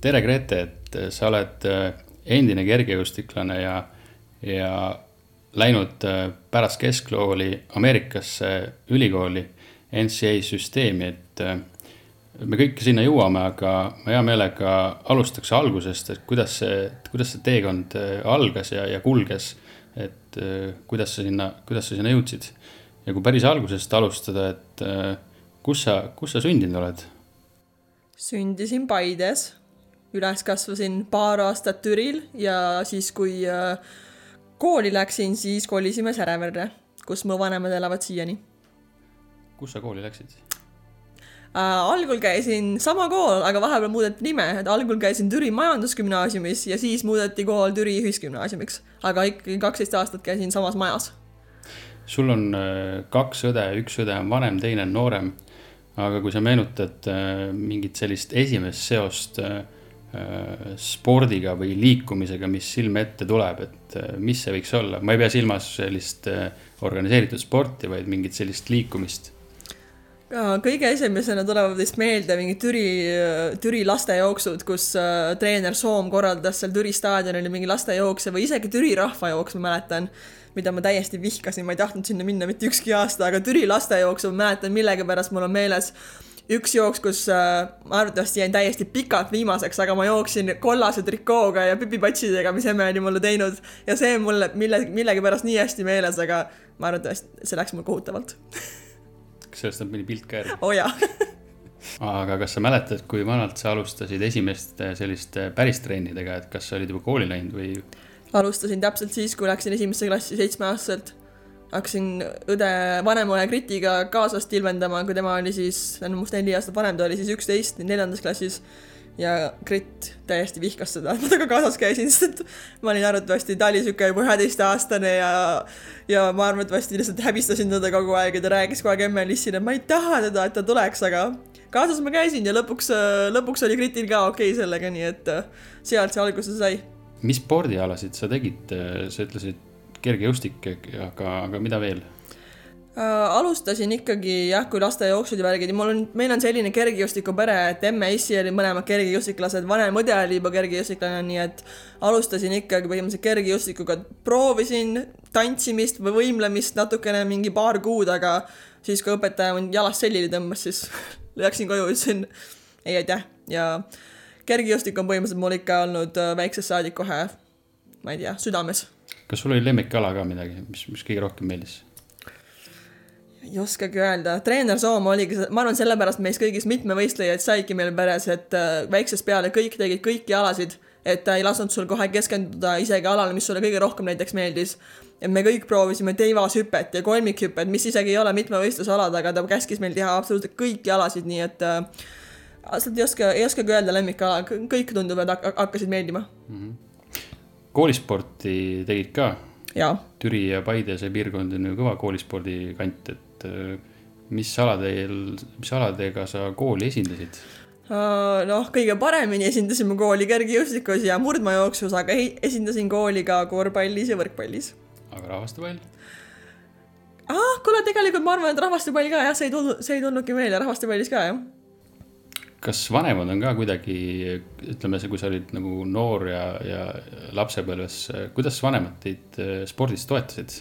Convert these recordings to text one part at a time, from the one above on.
tere, Grete, et sa oled äh, endine kergejõustiklane ja, ja läinud äh, pärast keskkooli Ameerikasse ülikooli NCA süsteemi, et äh, me kõik sinna jõuame, aga ma hea meelega alustaks algusest, et kuidas see, kuidas see teekond algas ja, ja kulges. et kuidas sa sinna, kuidas sa sinna jõudsid ja kui päris algusest alustada, et kus sa, kus sa sündinud oled? sündisin Paides üles kasvasin paar aastat Türil ja siis, kui äh, kooli läksin, siis kolisime Säreverre, kus mu vanemad elavad siiani. kus sa kooli läksid äh,? algul käisin sama kool, aga vahepeal muudeti nime, et algul käisin Türi Majandusgümnaasiumis ja siis muudeti kool Türi Ühisgümnaasiumiks, aga ikkagi kaksteist aastat käisin samas majas. sul on äh, kaks õde, üks õde on vanem, teine on noorem. aga kui sa meenutad äh, mingit sellist esimest seost äh, Äh, spordiga või liikumisega, mis silme ette tuleb, et äh, mis see võiks olla, ma ei pea silmas sellist äh, organiseeritud sporti, vaid mingit sellist liikumist. kõige esimesena tulevad vist meelde mingid Türi, Türi lastejooksud, kus treener Soom korraldas seal Türi staadionil mingi lastejookse või isegi Türi rahvajooks, ma mäletan mida ma täiesti vihkasin, ma ei tahtnud sinna minna mitte ükski aasta, aga Türi lastejooksu ma mäletan millegipärast mul on meeles üks jooks, kus äh, ma arvatavasti jäin täiesti pikalt viimaseks, aga ma jooksin kollase trikooga ja pipipatsidega, mis emme oli mulle teinud ja see on mulle mille, millegipärast nii hästi meeles, aga ma arvatavasti see läks mul kohutavalt. kas sellest on mõni pilt ka järgi? oo oh, jaa aga kas sa mäletad, kui vanalt sa alustasid esimeste selliste päris trennidega, et kas sa olid juba kooli läinud või? alustasin täpselt siis, kui läksin esimesse klassi seitsmeaastaselt hakkasin õde, vanema õe Gritiga kaasast ilmendama, kui tema oli siis, ta on minust neli aastat vanem, ta oli siis üksteist, neljandas klassis. ja Grit täiesti vihkas seda, et ma temaga kaasas käisin, sest et ma olin arvatavasti, ta oli sihuke juba üheteistaastane ja ja ma arvatavasti lihtsalt häbistasin teda kogu aeg ja ta rääkis kogu aeg emme Lissile, et ma ei taha teda, et ta tuleks, aga kaasas ma käisin ja lõpuks, lõpuks oli Gritil ka okei okay sellega, nii et sealt see alguse sai. mis spordialasid sa tegid, sa ütlesid kergejõustik, aga, aga mida veel? Äh, alustasin ikkagi jah, kui laste jooksud ja värgid ja mul on, meil on selline kergejõustikupere, et emme issi olid mõlemad kergejõustiklased, vanem õde oli juba kergejõustiklane, nii et alustasin ikkagi põhimõtteliselt kergejõustikuga, proovisin tantsimist või võimlemist natukene mingi paar kuud, aga siis, kui õpetaja mind jalast selili tõmbas, siis läksin koju, ütlesin ei aitäh. Ja kergejõustik on põhimõtteliselt mul ikka olnud äh, väiksest saadik kohe, ma ei tea, südames kas sul oli lemmikala ka midagi, mis, mis kõige rohkem meeldis? ei oskagi öelda, treener Soom oligi, ma arvan, sellepärast meist kõigist mitmevõistlejaid saigi meil peres, et äh, väiksest peale kõik tegid kõiki alasid, et ta ei lasknud sul kohe keskenduda isegi alale, mis sulle kõige rohkem näiteks meeldis. et me kõik proovisime teivashüpet ja kolmikhüpet, mis isegi ei ole mitmevõistlusalad, aga ta käskis meil teha absoluutselt kõiki alasid, nii et äh, absoluutselt ei oska, ei oskagi öelda lemmikala, kõik tundub, et hakkasid meeldima mm. -hmm koolisporti tegid ka? Türi ja Paide, see piirkond on ju kõva koolispordi kant, et äh, mis aladel, mis aladega sa kooli esindasid? Äh, noh, kõige paremini esindasime kooli kergejõustikus ja murdmaajooksus, aga esindasin kooli ka korvpallis ja võrkpallis. aga rahvastepall? ah, kuule, tegelikult ma arvan, et rahvastepall ka jah, see ei tulnud, see ei tulnudki meelde, rahvastepallis ka jah kas vanemad on ka kuidagi, ütleme, kui sa olid nagu noor ja, ja lapsepõlves, kuidas vanemad teid äh, spordis toetasid?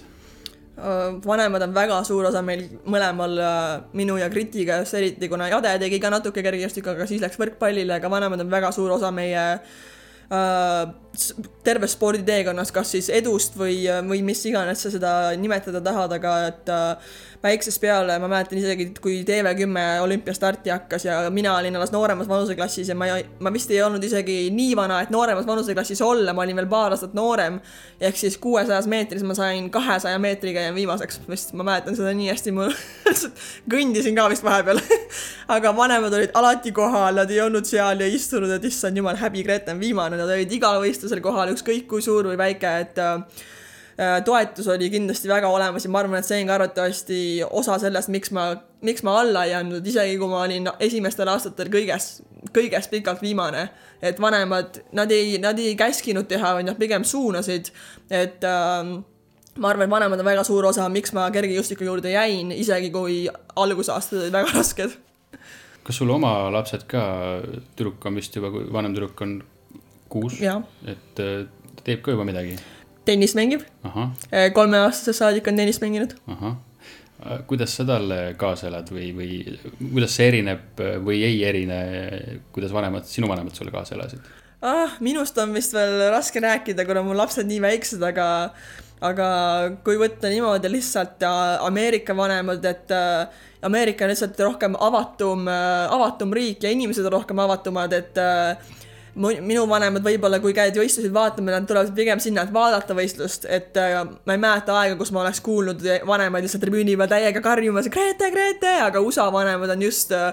Äh, vanemad on väga suur osa meil mõlemal, äh, minu ja Gritiga just eriti, kuna Jade tegi ka natuke kergejõustikku, aga siis läks võrkpallile, aga vanemad on väga suur osa meie äh, tervest sporditeekonnast, kas siis edust või, või mis iganes sa seda nimetada tahad, aga et äh, väiksest peale, ma mäletan isegi, kui TV10 olümpiastarti hakkas ja mina olin alles nooremas vanuseklassis ja ma, ma vist ei olnud isegi nii vana, et nooremas vanuseklassis olla, ma olin veel paar aastat noorem. ehk siis kuuesajas meetris ma sain kahesaja meetriga ja viimaseks, vist ma mäletan seda nii hästi, ma kõndisin ka vist vahepeal aga vanemad olid alati kohal, nad ei olnud seal ja istunud, et issand jumal, häbi, Grete on viimane, nad olid igal võistlusel kohal, ükskõik kui suur või väike, et äh, Äh, toetus oli kindlasti väga olemas ja ma arvan, et see on ka arvatavasti osa sellest, miks ma, miks ma alla ei andnud, isegi kui ma olin esimestel aastatel kõiges, kõigest pikalt viimane. et vanemad, nad ei, nad ei käskinud teha, vaid nad pigem suunasid, et äh, ma arvan, et vanemad on väga suur osa, miks ma kergejõustiku juurde jäin, isegi kui algusaastad olid väga rasked kas sul oma lapsed ka, tüdruk on vist juba, vanem tüdruk on kuus, et äh, ta teeb ka juba midagi? tennist mängib. Äh, kolmeaastasest saadik on tennist mänginud. äh, kuidas sa talle kaasa elad või, või kuidas see erineb või ei erine, kuidas vanemad, sinu vanemad sulle kaasa elasid? ah, minust on vist veel raske rääkida, kuna mu lapsed nii väiksed, aga aga kui võtta niimoodi lihtsalt Ameerika vanemad, et Ameerika on lihtsalt rohkem avatum, avatum riik ja inimesed on rohkem avatumad, et minu vanemad võib-olla, kui käid võistlusi vaatama, nad tulevad pigem sinna, et vaadata võistlust, et ma ei mäleta aega, kus ma oleks kuulnud vanemaid lihtsalt tribüüni peal täiega karjumas Grete, Grete, aga USA vanemad on just äh,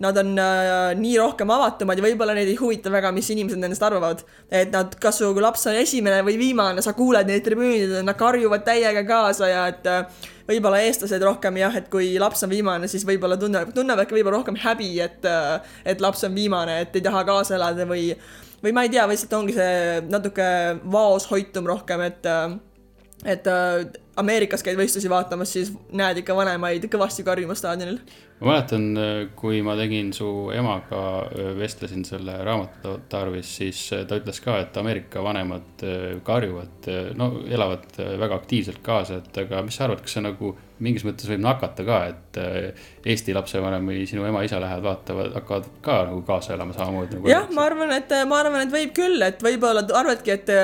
nad on äh, nii rohkem avatumad ja võib-olla neid ei huvita väga, mis inimesed nendest arvavad. et nad, kas su laps on esimene või viimane, sa kuuled neid tribüünidel, nad karjuvad täiega kaasa ja et äh, võib-olla eestlased rohkem jah, et kui laps on viimane, siis võib-olla tunnevad, tunnevadki võib-olla rohkem häbi, et, äh, et laps on viimane, et ei taha kaasa elada või, või ma ei tea, lihtsalt ongi see natuke vaoshoitum rohkem, et, äh, et äh, Ameerikas käid võistlusi vaatamas, siis näed ikka vanemaid kõvasti karjumas staadionil ma mäletan, kui ma tegin su emaga, vestlesin selle raamatu tarvis, siis ta ütles ka, et Ameerika vanemad karjuvad, no elavad väga aktiivselt kaasa, et aga mis sa arvad, kas see nagu mingis mõttes võib nakata ka, et Eesti lapsevanem või sinu ema-isa lähevad, vaatavad, hakkavad ka nagu kaasa elama samamoodi nagu? jah, ma arvan, et ma arvan, et võib küll, et võib-olla arvadki, et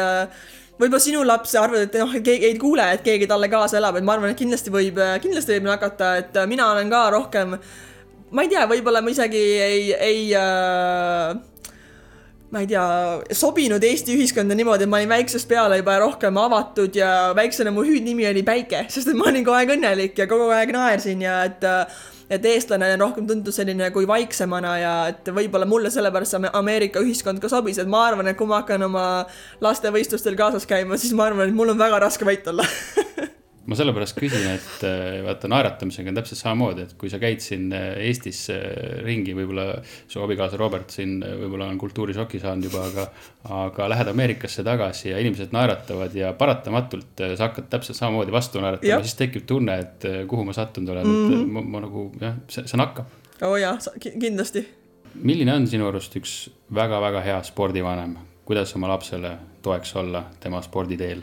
võib-olla sinu laps arvad, et noh, keegi ei kuule, et keegi talle kaasa elab, et ma arvan, et kindlasti võib, kindlasti võib nakata, et mina olen ka rohkem, ma ei tea, võib-olla ma isegi ei, ei äh, ma ei tea, sobinud Eesti ühiskonda niimoodi, et ma olin väiksest peale juba rohkem avatud ja väiksena mu hüüdnimi oli Päike, sest et ma olin kogu aeg õnnelik ja kogu aeg naersin ja et äh, et eestlane rohkem tuntud selline kui vaiksemana ja et võib-olla mulle sellepärast see Ameerika ühiskond ka sobis, et ma arvan, et kui ma hakkan oma lastevõistlustel kaasas käima, siis ma arvan, et mul on väga raske vait olla ma sellepärast küsin, et äh, vaata naeratamisega on täpselt samamoodi, et kui sa käid siin äh, Eestis äh, ringi, võib-olla su abikaasa Robert siin võib-olla on kultuurišoki saanud juba, aga. aga lähed Ameerikasse tagasi ja inimesed naeratavad ja paratamatult sa hakkad täpselt samamoodi vastu naeratama, siis tekib tunne, et kuhu ma sattunud olen mm, -hmm. et ma, ma nagu jah, see, see nakkab. oo oh jaa, kindlasti. milline on sinu arust üks väga-väga hea spordivanem, kuidas oma lapsele toeks olla tema sporditeel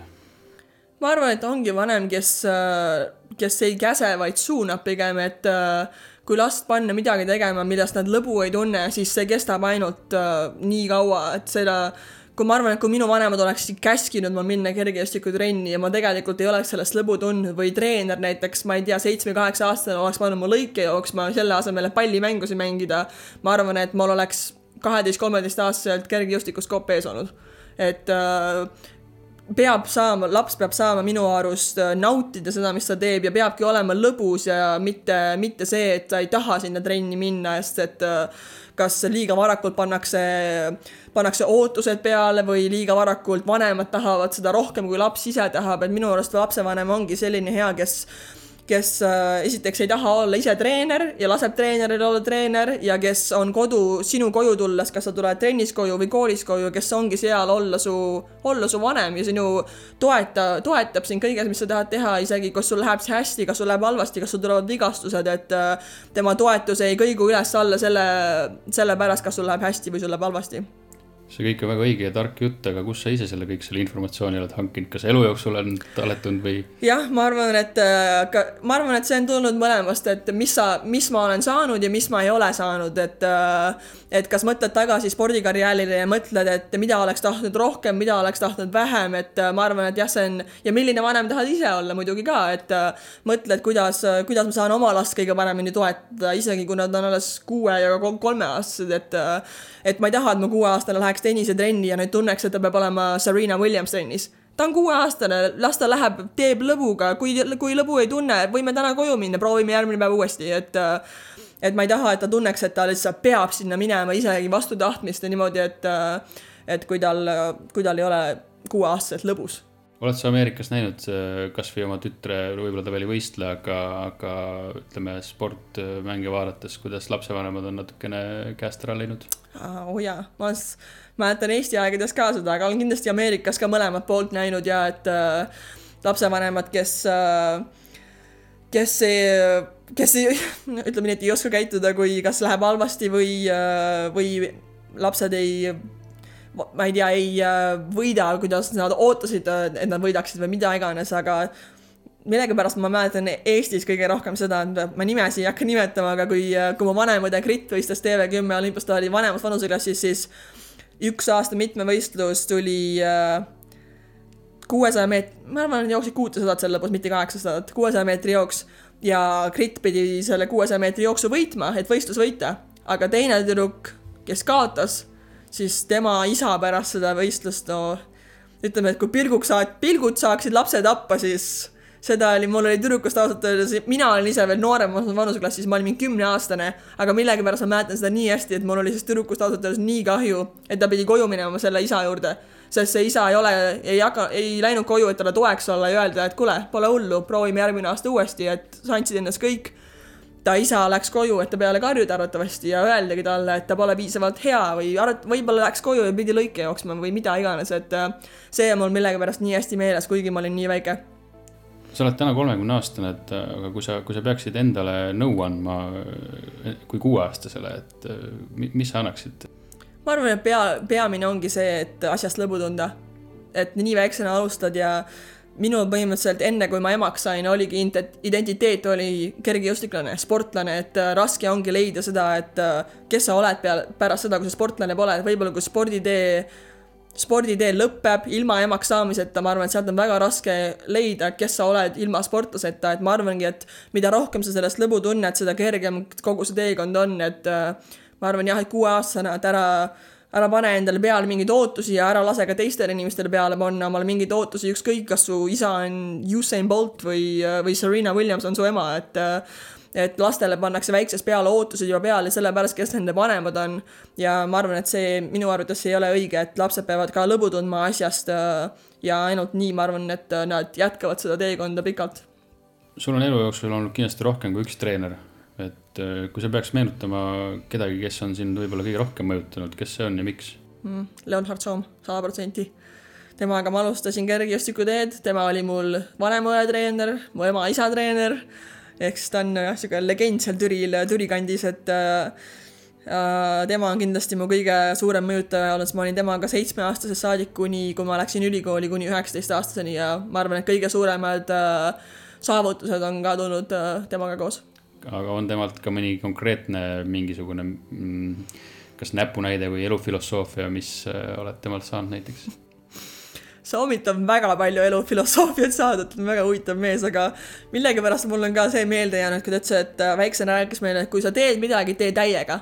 ma arvan, et ongi vanem, kes, äh, kes ei käse, vaid suunab pigem, et äh, kui last panna midagi tegema, millest nad lõbu ei tunne, siis see kestab ainult uh, nii kaua, et seda, kui ma arvan, et kui minu vanemad oleksid käskinud mul minna kergejõustikutrenni ja ma tegelikult ei oleks sellest lõbu tundnud või treener näiteks, ma ei tea, seitsme-kaheksa aastane oleks pannud mu lõike jooksma selle asemel, et pallimängusid mängida, ma arvan, et mul oleks kaheteist-kolmeteistaastaselt kergejõustikus kopp ees olnud. et peab saama, laps peab saama minu arust äh, nautida seda, mis ta teeb ja peabki olema lõbus ja mitte, mitte see, et ta ei taha sinna trenni minna, sest et äh, kas liiga varakult pannakse, pannakse ootused peale või liiga varakult vanemad tahavad seda rohkem, kui laps ise tahab, et minu arust lapsevanem ongi selline hea, kes kes äh, esiteks ei taha olla ise treener ja laseb treeneril olla treener ja kes on kodu, sinu koju tulles, kas sa tuled trennis koju või koolis koju, kes ongi seal olla su, olla su vanem ja sinu toeta, toetab sind kõiges, mis sa tahad teha, isegi kas sul läheb see hästi, kas sul läheb halvasti, kas sul tulevad vigastused, et äh, tema toetus ei kõigu üles-alla selle, selle pärast, kas sul läheb hästi või sul läheb halvasti see kõik on väga õige ja tark jutt, aga kust sa ise selle kõik selle informatsiooni oled hankinud, kas elu jooksul on talletunud või? jah, ma arvan, et ka, ma arvan, et see on tulnud mõlemast, et mis sa, mis ma olen saanud ja mis ma ei ole saanud, et et kas mõtled tagasi spordikarjäärile ja mõtled, et mida oleks tahtnud rohkem, mida oleks tahtnud vähem, et ma arvan, et jah, see on ja milline vanem tahad ise olla muidugi ka, et mõtled, kuidas, kuidas ma saan oma last kõige paremini toetada, isegi kui nad on alles kuue ja kolmeaastased, et et ma ei taha, et mu kuueaastane läheks tennisetrenni ja nüüd tunneks, et ta peab olema Serena Williams trennis. ta on kuueaastane, las ta läheb, teeb lõbuga, kui, kui lõbu ei tunne, võime täna koju minna, proovime järgmine päev uuesti, et et ma ei taha, et ta tunneks, et ta lihtsalt peab sinna minema isegi vastu tahtmist ja niimoodi, et et kui tal, kui tal ei ole kuueaastaselt lõbus oled sa Ameerikas näinud kasvõi oma tütre, võib-olla ta veel ei võistle, aga, aga ütleme sportmänge vaadates, kuidas lapsevanemad on natukene käest ära läinud? oo oh jaa, ma mäletan Eesti aegades ka seda, aga olen kindlasti Ameerikas ka mõlemat poolt näinud ja et äh, lapsevanemad, kes äh, kes ei, kes ei, ütleme nii, et ei oska käituda, kui kas läheb halvasti või, või lapsed ei ma ei tea, ei võida, kuidas nad ootasid, et nad võidaksid või mida iganes, aga millegipärast ma mäletan Eestis kõige rohkem seda, et ma nimesid ei hakka nimetama, aga kui, kui mu vanem õde Grit võistles TV10 olümpias, ta oli vanemas vanuseklassis, siis üks aasta mitmevõistlus tuli äh, kuuesaja meet-, ma arvan, jooksid kuutesadat selle lõpus, mitte kaheksasadat, kuuesaja meetri jooks. ja Grit pidi selle kuuesaja meetri jooksu võitma, et võistlus võita. aga teine tüdruk, kes kaotas, siis tema isa pärast seda võistlust, no ütleme, et kui pilguks saad, pilgud saaksid lapse tappa, siis seda oli, mul oli tüdrukust ausalt öeldes, mina olin ise veel nooremas vanuseklassis, ma olin mingi kümneaastane, aga millegipärast ma mäletan seda nii hästi, et mul oli sellest tüdrukust ausalt öeldes nii kahju, et ta pidi koju minema selle isa juurde. sest see isa ei ole, ei hakka, ei läinud koju, et talle toeks olla ja öelda, et kuule, pole hullu, proovime järgmine aasta uuesti, et sa andsid endast kõik ta isa läks koju, et ta peale karjuda arvatavasti ja öeldagi talle, et ta pole piisavalt hea või arvat-, võib-olla läks koju ja pidi lõike jooksma või mida iganes, et äh, see on mul millegipärast nii hästi meeles, kuigi ma olin nii väike sa oled täna kolmekümne aastane, et aga kui sa, kui sa peaksid endale nõu andma kui kuueaastasele, et mis sa annaksid? ma arvan, et pea, peamine ongi see, et asjast lõbu tunda. et nii väiksena alustad ja minul põhimõtteliselt enne, kui ma emaks sain, oligi identiteet oli kergejõustiklane, sportlane, et raske ongi leida seda, et kes sa oled peale, pärast seda, kui sa sportlane pole, et võib-olla kui sporditee sporditee lõpeb ilma emaks saamiseta, ma arvan, et sealt on väga raske leida, kes sa oled ilma sportlaseta, et ma arvangi, et mida rohkem sa sellest lõbu tunned, seda kergem kogu see teekond on, et äh, ma arvan jah, et kuueaastasena, et ära, ära pane endale peale mingeid ootusi ja ära lase ka teistele inimestele peale panna omale mingeid ootusi, ükskõik, kas su isa on Usain Bolt või, või Serena Williams on su ema, et äh, et lastele pannakse väiksest peale ootused juba peale sellepärast, kes nende vanemad on. ja ma arvan, et see minu arvates ei ole õige, et lapsed peavad ka lõbu tundma asjast äh, ja ainult nii, ma arvan, et äh, nad jätkavad seda teekonda pikalt. sul on elu jooksul olnud kindlasti rohkem kui üks treener, et äh, kui sa peaks meenutama kedagi, kes on sind võib-olla kõige rohkem mõjutanud, kes see on ja miks mm,? Leonhard Soom, sada protsenti temaga ma alustasin kergejõustikuteed, tema oli mul vanem õe treener, mu ema isa treener ehk siis ta on jah, niisugune legend seal Türil, Türi kandis, et äh, äh, tema on kindlasti mu kõige suurem mõjutaja olnud, sest ma olin temaga seitsmeaastasest saadik kuni, kui ma läksin ülikooli kuni üheksateistaastaseni ja ma arvan, et kõige suuremad äh, saavutused on ka tulnud äh, temaga koos. aga on temalt ka mõni konkreetne mingisugune mm, kas näpunäide või elufilosoofia, mis äh, oled temalt saanud näiteks? Soomit on väga palju elufilosoofiat saadud, ta on väga huvitav mees, aga millegipärast mul on ka see meelde jäänud, kui ta ütles, et äh, väiksena rääkis meile, et kui sa teed midagi, tee täiega.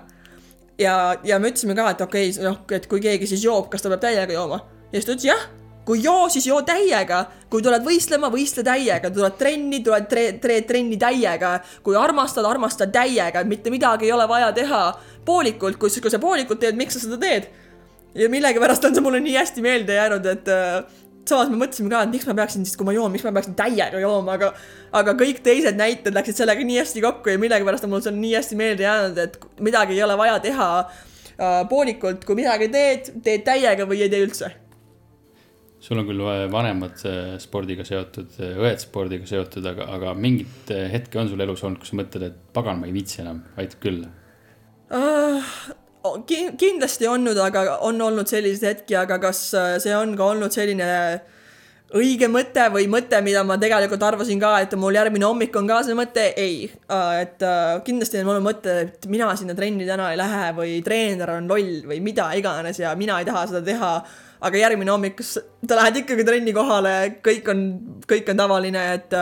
ja, ja me ütlesime ka, et okei okay,, noh, et kui keegi siis joob, kas ta peab täiega jooma? ja siis ta ütles jah, kui joo, siis joo täiega. kui tuled võistlema, võistle täiega, tuled trenni, tuled tre-, tre-, trenni täiega. kui armastad, armasta täiega, mitte midagi ei ole vaja teha poolikult, kui, kui sa poolikult teed, miks sa seda teed ja millegipärast on see mulle nii hästi meelde jäänud, et äh, samas me mõtlesime ka, et miks ma peaksin siis, kui ma joon, miks ma peaksin täiega jooma, aga aga kõik teised näited läksid sellega nii hästi kokku ja millegipärast on mul see nii hästi meelde jäänud, et midagi ei ole vaja teha äh, poolikult, kui midagi teed, teed täiega või ei tee üldse. sul on küll vanemad äh, spordiga seotud, äh, õed spordiga seotud, aga, aga mingit äh, hetke on sul elus olnud, kus sa mõtled, et pagan, ma ei viitsi enam, aitab küll uh,? Kindlasti olnud, aga on olnud selliseid hetki, aga kas äh, see on ka olnud selline õige mõte või mõte, mida ma tegelikult arvasin ka, et mul järgmine hommik on ka see mõte, ei. Äh, et äh, kindlasti on mul mõte, et mina sinna trenni täna ei lähe või treener on loll või mida iganes ja mina ei taha seda teha. aga järgmine hommik, sa lähed ikkagi trenni kohale, kõik on, kõik on tavaline, et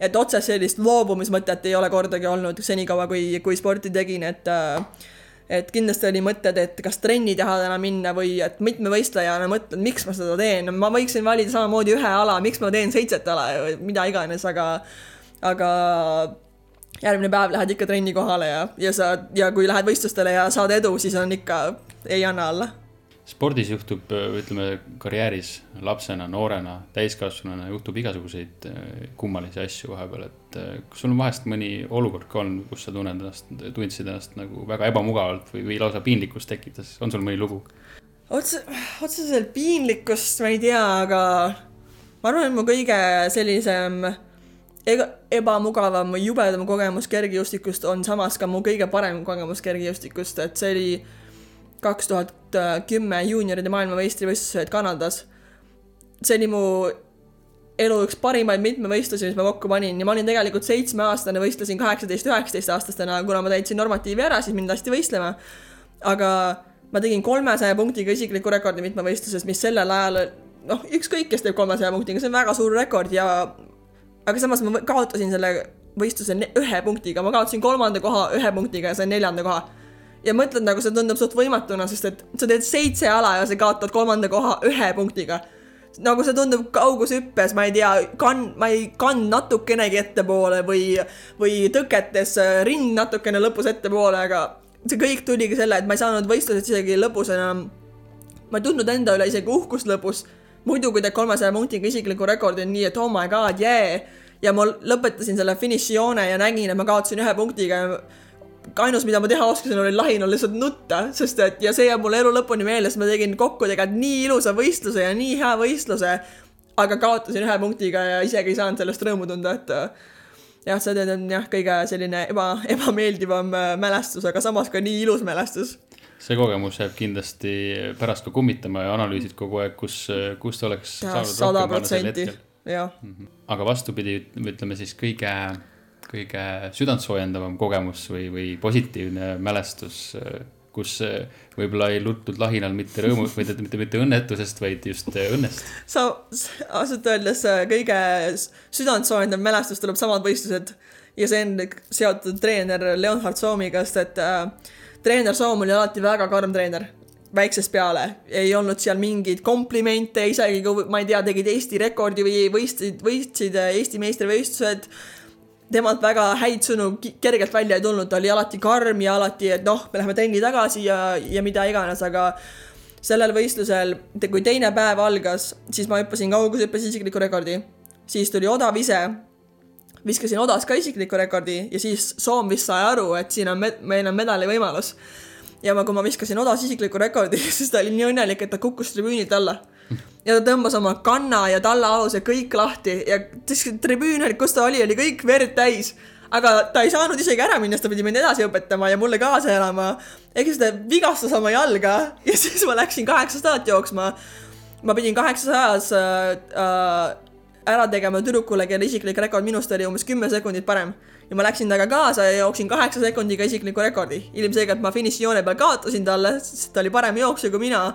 et otsest sellist loobumismõtet ei ole kordagi olnud senikaua, kui, kui sporti tegin, et et kindlasti oli mõtted, et kas trenni teha täna minna või et mitmevõistlejana mõtled, miks ma seda teen, ma võiksin valida samamoodi ühe ala, miks ma teen seitset ala või mida iganes, aga, aga järgmine päev lähed ikka trenni kohale ja, ja sa, ja kui lähed võistlustele ja saad edu, siis on ikka, ei anna alla spordis juhtub, ütleme karjääris lapsena, noorena, täiskasvanuna juhtub igasuguseid äh, kummalisi asju vahepeal, et kas sul on vahest mõni olukord ka olnud, kus sa tunned ennast, tundsid ennast nagu väga ebamugavalt või, või lausa piinlikkust tekitas, on sul mõni lugu? otse, otseselt piinlikkust ma ei tea, aga ma arvan, et mu kõige sellisem ega ebamugavam või jubedam kogemus kergejõustikust on samas ka mu kõige parem kogemus kergejõustikust, et see oli kaks tuhat kümme juunioride maailmameistrivõistlused Kanadas. see oli mu elu üks parimaid mitmevõistlusi, mis ma kokku panin ja ma olin tegelikult seitsmeaastane, võistlesin kaheksateist, üheksateist aastastena, kuna ma täitsin normatiivi ära, siis mind lasti võistlema. aga ma tegin kolmesaja punktiga isikliku rekordi mitmevõistluses, mis sellel ajal noh, ükskõik, kes teeb kolmesaja punktiga, see on väga suur rekord ja aga samas ma kaotasin selle võistluse ühe punktiga, ma kaotasin kolmanda koha ühe punktiga ja sain neljanda koha. Ja mõtled, nagu see tundub suht võimatuna, sest et sa teed seitse ala ja sa kaotad kolmanda koha ühe punktiga. nagu see tundub kaugushüppes, ma ei tea, kann, ma ei kand natukenegi ettepoole või, või tõketes rind natukene lõpus ettepoole, aga see kõik tuligi selle, et ma ei saanud võistlusest isegi lõpus enam, ma ei tundnud enda üle isegi uhkust lõpus. muidu, kui teed kolmesaja punktiga isikliku rekordi, on nii, et oh my god, jee. ja ma lõpetasin selle finišijoone ja nägin, et ma kaotasin ühe punktiga ainus, mida ma teha oskasin, oli lahinal lihtsalt nutta, sest et ja see jääb mulle elu lõpuni meelde, sest ma tegin kokku tegelikult nii ilusa võistluse ja nii hea võistluse. aga kaotasin ühe punktiga ja isegi ei saanud sellest rõõmu tunda, et jah, see on jah, kõige selline eba, ebameeldivam äh, mälestus, aga samas ka nii ilus mälestus. see kogemus jääb kindlasti pärast ka kummitama ja analüüsid kogu aeg, kus, kus oleks ja, sada protsenti, jah. Mhm. aga vastupidi, ütleme siis kõige, kõige südantsoojendavam kogemus või, või positiivne mälestus kus võib-olla ei luttud lahinal mitte rõõmu või mitte, mitte õnnetusest, vaid just õnnest. sa, ausalt öeldes eh, kõige südantsoojendav mälestus tuleb samad võistlused ja see on seotud treener Leonhard Soomiga, sest et äh, treener Soom oli alati väga karm treener väiksest peale, ei olnud seal mingeid komplimente, isegi kui ma ei tea, tegid Eesti rekordi või võistlesid, võistsid Eesti meistrivõistlused temalt väga häid sõnu kergelt välja ei tulnud, ta oli alati karm ja alati, et noh, me läheme trenni tagasi ja, ja mida iganes, aga sellel võistlusel, kui teine päev algas, siis ma hüppasin kaugushüppes isikliku rekordi. siis tuli odav ise, viskasin odas ka isikliku rekordi ja siis Soom vist sai aru, et siin on, meil on medali võimalus. ja ma, kui ma viskasin odas isikliku rekordi, siis ta oli nii õnnelik, et ta kukkus tribüünilt alla ja ta tõmbas oma kanna ja tallaaluse kõik lahti ja tribüün, kus ta oli, oli kõik verd täis. aga ta ei saanud isegi ära minna, sest ta pidi mind edasi õpetama ja mulle kaasa elama. siis ta vigastas oma jalga ja siis ma läksin kaheksasadat jooksma. ma pidin kaheksasajas äh, äh, ära tegema tüdrukule, kelle isiklik rekord minust oli umbes kümme sekundit parem ja ma läksin temaga kaasa ja jooksin kaheksa sekundiga isikliku rekordi. ilmselgelt ma finišijoone peal kaotasin talle, sest ta oli parem jooksja kui mina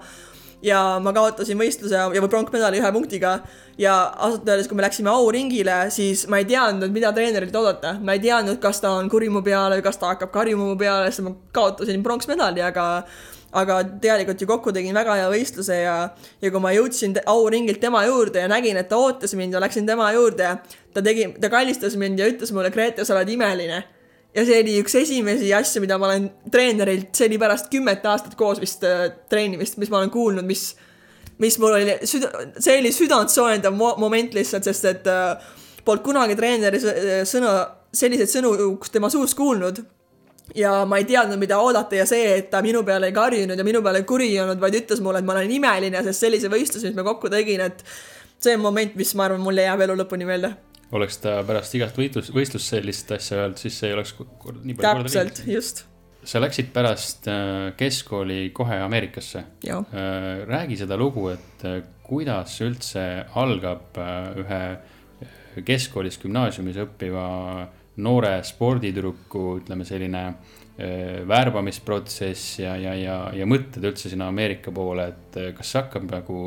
ja ma kaotasin võistluse ja, pronkmedali ühe punktiga. ja ausalt öeldes, kui me läksime auringile, siis ma ei teadnud, mida treenerilt oodata, ma ei teadnud, kas ta on kuri mu peale või kas ta hakkab karjuma mu peale, sest ma kaotasin pronksmedali, aga aga tegelikult ju kokku tegin väga hea võistluse ja, ja kui ma jõudsin auringilt tema juurde ja nägin, et ta ootas mind ja läksin tema juurde, ta tegi, ta kallistas mind ja ütles mulle, Grete, sa oled imeline ja see oli üks esimesi asju, mida ma olen treenerilt, see oli pärast kümmet aastat koos vist äh, treenimist, mis ma olen kuulnud, mis, mis mul oli süda, see oli südantsoojendav mo moment lihtsalt, sest et äh, polnud kunagi treeneri sõna, selliseid sõnu tema suust kuulnud. ja ma ei teadnud, mida oodata ja see, et ta minu peale ei karjunud ja minu peale kuri ei olnud, vaid ütles mulle, et ma olen imeline, sest sellise võistluse, mis me kokku tegin, et see on moment, mis ma arvan, mulle jääb elu lõpuni meelde oleks ta pärast igat võitlus, võistlust sellist asja öelnud, siis see ei oleks nii palju korda täpselt, just. sa läksid pärast äh, keskkooli kohe Ameerikasse. Äh, räägi seda lugu, et äh, kuidas üldse algab ühe keskkoolis, gümnaasiumis õppiva noore sporditüdruku, ütleme selline värbamisprotsess ja, ja, ja, ja mõtted üldse sinna Ameerika poole, et kas see hakkab nagu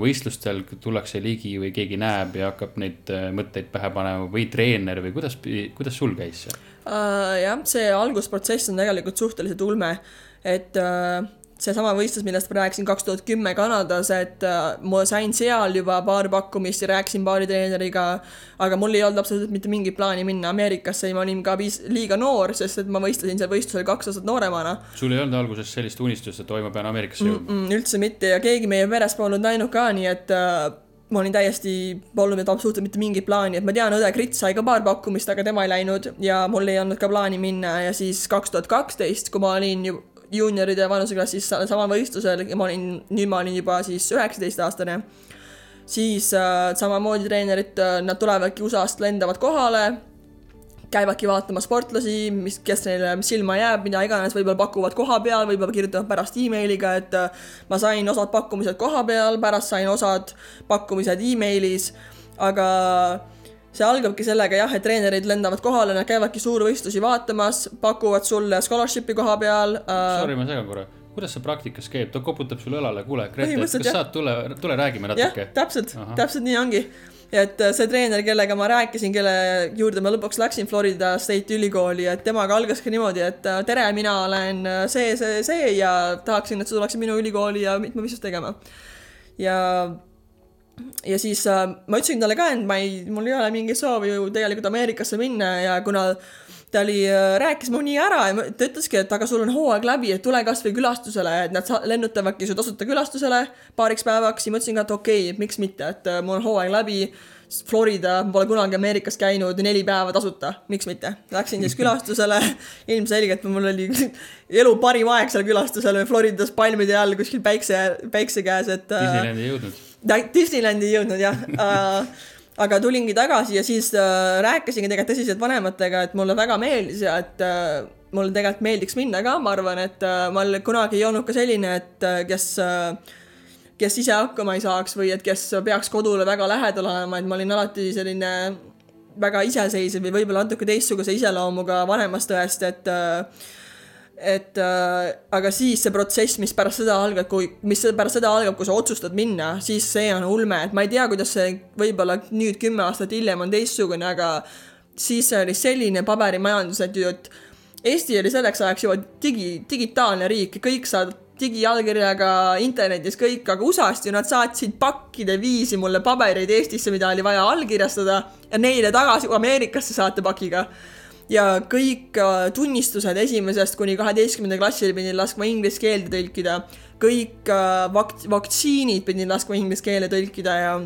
võistlustel tullakse ligi või keegi näeb ja hakkab neid äh, mõtteid pähe panema või treener või kuidas, kuidas sul käis see uh,? jah, see algusprotsess on tegelikult suhteliselt ulme, et uh, seesama võistlus, millest ma rääkisin kaks tuhat kümme Kanadas, et äh, ma sain seal juba paar pakkumist ja rääkisin paari treeneriga, aga mul ei olnud absoluutselt mitte mingit plaani minna Ameerikasse ja ma olin ka piis-, liiga noor, sest et ma võistlesin seal võistlusel kaks aastat nooremana. sul ei olnud alguses sellist unistust, et oi, ma pean Ameerikasse jõudma mm? -mm, üldse mitte ja keegi meie peres polnud näinud ka, nii et äh, ma olin täiesti, polnud absoluutselt mitte mingit plaani, et ma tean, õde Grit sai ka paar pakkumist, aga tema ei läinud ja mul ei olnud ka plaani minna ja siis kaks tuhat kaksteist, kui ma olin ju juunioride vanuseklassis sama võistlusel ja ma olin, nüüd ma olin juba siis üheksateistaastane, siis äh, samamoodi treenerid äh,, nad tulevadki USA-st, lendavad kohale, käivadki vaatamas sportlasi, mis, kes neile silma jääb, mida iganes, võib-olla pakuvad koha peal, võib-olla kirjutavad pärast emailiga, et äh, ma sain osad pakkumised koha peal, pärast sain osad pakkumised emailis, aga see algabki sellega jah, et treenerid lendavad kohale, nad käivadki suurvõistlusi vaatamas, pakuvad sulle scholarship'i koha peal äh,. Sorry, ma segan korra kuidas see praktikas käib, ta koputab sulle õlale, kuule, Grete, kas jah. saad tule, tule räägime natuke täpselt täpselt nii ongi. et äh, see treener, kellega ma rääkisin, kelle juurde ma lõpuks läksin Florida State ülikooli, et temaga algaski niimoodi, et äh, tere, mina olen äh, see, see, see ja tahaksin, et sa tuleksid minu ülikooli ja mitmevõistlust tegema. ja, ja siis äh, ma ütlesin talle ka, et ma ei, mul ei ole mingit soovi ju tegelikult Ameerikasse minna ja kuna ta oli, rääkis mu nii ära ja ta ütleski, et aga sul on hooaeg läbi, et tule kasvõi külastusele, et nad lennutavadki su tasuta külastusele paariks päevaks ja ma ütlesin ka, et okei okay,, et miks mitte, et äh, mul on hooaeg läbi. Florida, pole kunagi Ameerikas käinud, neli päeva tasuta, miks mitte. Läksin siis külastusele, ilmselgelt mul oli elu parim aeg seal külastusel Floridas palmide all kuskil päikse, päikse käes, et äh, Disneylandi ei jõudnud. Disneylandi ei jõudnud jah. Äh,, aga tulingi tagasi ja siis äh, rääkisingi tegelikult tõsiselt vanematega, et mulle väga meeldis ja et äh, mulle tegelikult meeldiks minna ka, ma arvan, et äh, ma kunagi ei olnud ka selline, et äh, kes äh, kes ise hakkama ei saaks või et kes peaks kodule väga lähedal olema, et ma olin alati selline väga iseseisev või võib-olla natuke teistsuguse iseloomuga vanemast õest, et äh, et äh, aga siis see protsess, mis pärast seda algab, kui, mis pärast seda algab, kui sa otsustad minna, siis see on ulme, et ma ei tea, kuidas see võib-olla nüüd kümme aastat hiljem on teistsugune, aga siis oli selline paberimajandus, et ju, et Eesti oli selleks ajaks juba digi, digitaalne riik, kõik saad digiallkirjaga internetis kõik, aga USA-st ju nad saatsid pakkide viisi mulle pabereid Eestisse, mida oli vaja allkirjastada ja neile tagasi Ameerikasse saata pakiga ja kõik äh, tunnistused esimesest kuni kaheteistkümnenda klassini pidin laskma inglise keelde tõlkida, kõik äh, vak-, vaktsiinid pidin laskma inglise keelde tõlkida ja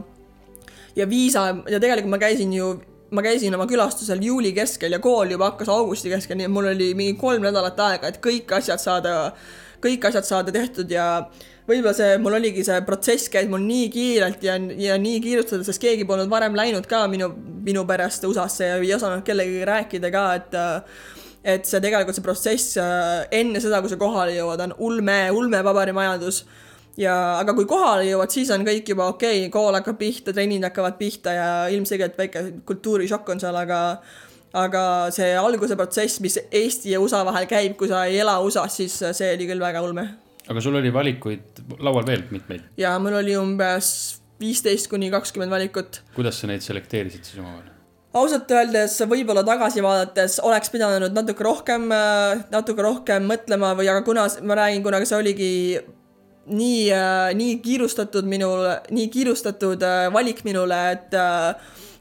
ja viisa ja tegelikult ma käisin ju, ma käisin oma külastusel juuli keskel ja kool juba hakkas augusti keskel, nii et mul oli mingi kolm nädalat aega, et kõik asjad saada, kõik asjad saada tehtud ja võib-olla see, mul oligi see protsess käis mul nii kiirelt ja, ja nii kiirustades, sest keegi polnud varem läinud ka minu, minu perest USA-sse ja ei osanud kellegagi rääkida ka, et et see tegelikult see protsess enne seda, kui sa kohale jõuad, on ulme, ulme paberimajandus ja aga kui kohale jõuad, siis on kõik juba okei okay,, kool hakkab pihta, trennid hakkavad pihta ja ilmselgelt väike kultuurishokk on seal, aga aga see alguse protsess, mis Eesti ja USA vahel käib, kui sa ei ela USA-s, siis see oli küll väga ulme. Aga sul oli valikuid laual veel mitmeid, ja mul oli umbes viisteist kuni kakskümmend valikut. kuidas sa neid selekteerisid siis omavahel? ausalt öeldes võib-olla tagasi vaadates oleks pidanud natuke rohkem, natuke rohkem mõtlema või aga kuna ma räägin, kuna see oligi nii, nii kiirustatud minul, nii kiirustatud äh, valik minule, et äh,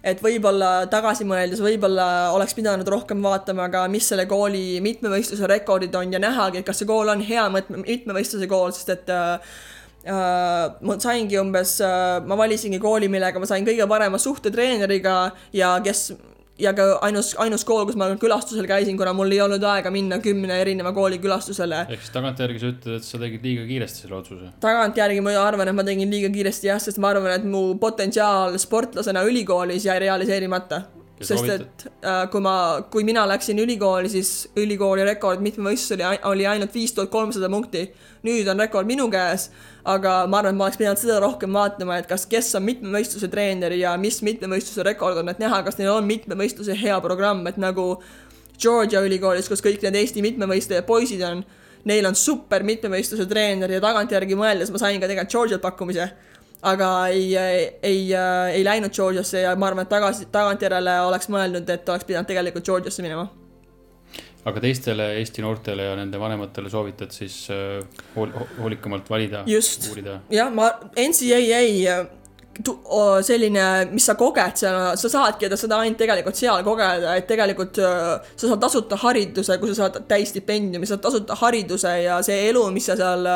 et võib-olla tagasi mõeldes võib-olla oleks pidanud rohkem vaatama ka, mis selle kooli mitmevõistluse rekordid on ja nähagi, et kas see kool on hea mitmevõistluse kool, sest et äh, Uh, ma saingi umbes uh,, ma valisingi kooli, millega ma sain kõige parema suhte treeneriga ja kes ja ka ainus, ainus kool, kus ma külastusel käisin, kuna mul ei olnud aega minna kümne erineva kooli külastusele. ehk siis tagantjärgi sa ütled, et sa tegid liiga kiiresti selle otsuse. tagantjärgi ma arvan, et ma tegin liiga kiiresti jah, sest ma arvan, et mu potentsiaal sportlasena ülikoolis jäi realiseerimata. Sest et äh, kui ma, kui mina läksin ülikooli, siis ülikooli rekord mitmevõistlusel oli, oli ainult viis tuhat kolmsada punkti. nüüd on rekord minu käes, aga ma arvan, et ma oleks pidanud seda rohkem vaatama, et kas, kes on mitmevõistluse treener ja mis mitmevõistluse rekord on, et näha, kas neil on mitmevõistluse hea programm, et nagu Georgia ülikoolis, kus kõik need Eesti mitmevõistlejad poisid on, neil on super mitmevõistluse treener ja tagantjärgi mõeldes ma sain ka tegelikult Georgialt pakkumise. Aga ei, ei, ei, ei läinud Georgiasse ja ma arvan, et tagasi, tagantjärele oleks mõelnud, et oleks pidanud tegelikult Georgiasse minema. aga teistele Eesti noortele ja nende vanematele soovitad siis äh, hool-, hoolikamalt valida, Just. jah, ma, NCAA selline, mis sa koged seal, sa saadki seda ainult tegelikult seal kogeda, et tegelikult sa saad tasuta hariduse, kui sa saad täisstipendiumi, sa saad tasuta hariduse ja see elu, mis sa seal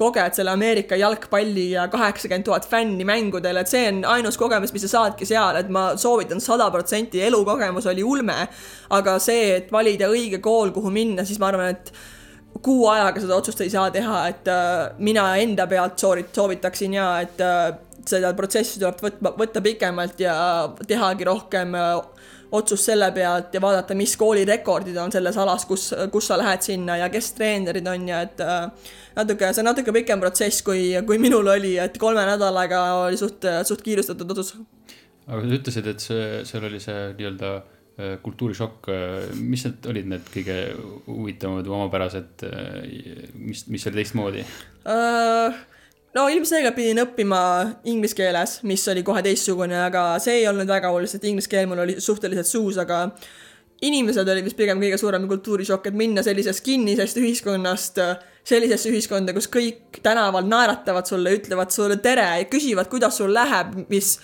koged, selle Ameerika jalgpalli ja kaheksakümmend tuhat fänni mängudel, et see on ainus kogemus, mis sa saadki seal, et ma soovitan sada protsenti, elukogemus oli ulme. aga see, et valida õige kool, kuhu minna, siis ma arvan, et kuu ajaga seda otsust ei saa teha, et äh, mina enda pealt soorit-, soovitaksin ja et äh, seda protsessi tuleb võtma, võtta pikemalt ja tehagi rohkem äh, otsust selle pealt ja vaadata, mis koolirekordid on selles alas, kus, kus sa lähed sinna ja kes treenerid on ja et natuke, see on natuke pikem protsess, kui, kui minul oli, et kolme nädalaga oli suht, suht kiirustatud otsus. aga sa ütlesid, et see, seal oli see nii-öelda äh, kultuurishokk, mis need olid need kõige huvitavamad või omapärased, äh, mis, mis oli teistmoodi uh,? no ilmselgelt pidin õppima inglise keeles, mis oli kohe teistsugune, aga see ei olnud väga oluline, sest inglise keel mul oli suhteliselt suus, aga inimesed olid vist pigem kõige suurem kultuurishokk, et minna sellisest kinnisest ühiskonnast sellisesse ühiskonda, kus kõik tänaval naeratavad sulle, ütlevad sulle tere ja küsivad, kuidas sul läheb, mis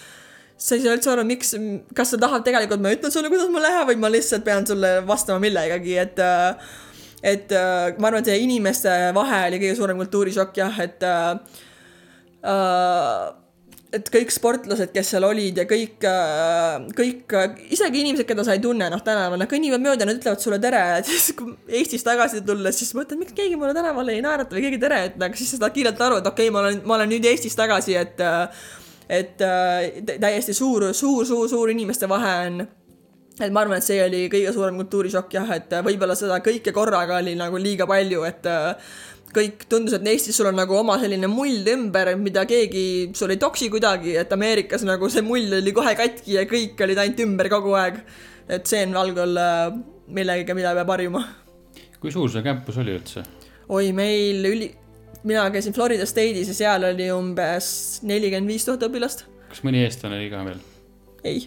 sa ei saa üldse aru, miks, kas sa tahad tegelikult, ma ütlen sulle, kuidas mul läheb või ma lihtsalt pean sulle vastama millegagi, et et ma arvan, et see inimeste vahe oli kõige suurem kultuurishokk jah, et Äh, et kõik sportlased, kes seal olid ja kõik, äh, kõik, isegi inimesed, keda sa ei tunne, noh, tänaval, nad kõnnivad mööda, nad ütlevad sulle tere, et siis kui Eestist tagasi tulles, siis mõtled, miks keegi mulle tänaval ei naerata või keegi tere ütle, aga siis sa saad kiirelt aru, et okei okay,, ma olen, ma olen nüüd Eestis tagasi, et et täiesti suur, suur, suur, suur inimeste vahe on et ma arvan, et see oli kõige suurem kultuurishokk jah, et võib-olla seda kõike korraga oli nagu liiga palju, et kõik tundus, et Eestis sul on nagu oma selline mull ümber, mida keegi sul ei toksi kuidagi, et Ameerikas nagu see mull oli kohe katki ja kõik olid ainult ümber kogu aeg. et see on valgel millegagi, mida peab harjuma. kui suur see campus oli üldse? oi, meil üli, mina käisin Florida State'is ja seal oli umbes nelikümmend viis tuhat õpilast. kas mõni eestlane oli ka veel? ei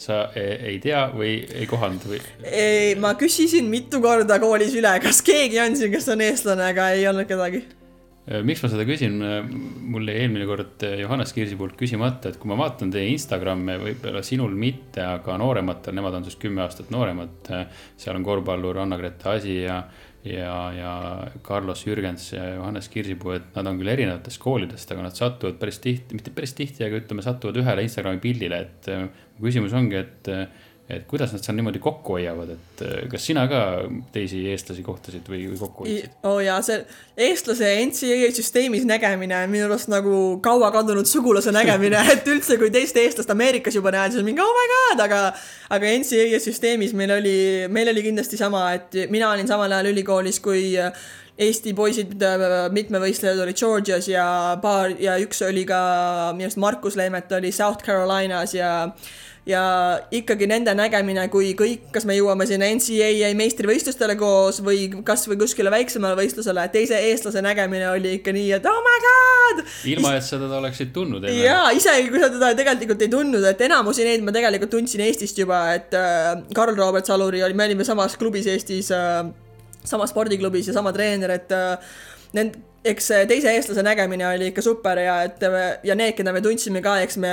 sa ei, ei tea või ei kohanud või? ei, ma küsisin mitu korda koolis üle, kas keegi on siin, kes on eestlane, aga ei olnud kedagi. Äh, miks ma seda küsin, mul jäi eelmine kord Johannes Kirsi poolt küsimata, et kui ma vaatan teie Instagrami, võib-olla sinul mitte, aga noorematel, nemad on sinust kümme aastat nooremad. seal on korvpallur Anna-Grete Asi ja, ja, ja Carlos Jürgens ja Johannes Kirsipuu, et nad on küll erinevatest koolidest, aga nad satuvad päris tihti, mitte päris tihti, aga ütleme, satuvad ühele Instagrami pildile, et küsimus ongi, et, et kuidas nad seal niimoodi kokku hoiavad, et kas sina ka teisi eestlasi kohtasid või, või kokku hoidsid? oo oh jaa, see eestlase NCAA süsteemis nägemine on minu arust nagu kaua kadunud sugulase nägemine, et üldse, kui teist eestlast Ameerikas juba näed, siis on mingi oh my god, aga, aga NCAA süsteemis meil oli, meil oli kindlasti sama, et mina olin samal ajal ülikoolis, kui Eesti poisid, mitmevõistlejad olid Georgias ja paar ja üks oli ka minu arust Markus Leemet oli South Carolinas ja ja ikkagi nende nägemine, kui kõik, kas me jõuame sinna NCAA meistrivõistlustele koos või kasvõi kuskile väiksemale võistlusele, teise eestlase nägemine oli ikka nii, et oh my god. ilma, et sa teda oleksid tundnud jaa, isegi kui sa teda tegelikult ei tundnud, et enamusi neid ma tegelikult tundsin Eestist juba, et äh, Karl Robert Saluri oli, me olime samas klubis Eestis äh,, samas spordiklubis ja sama treener, et äh, nend-, eks teise eestlase nägemine oli ikka super ja et ja need, keda me tundsime ka, eks me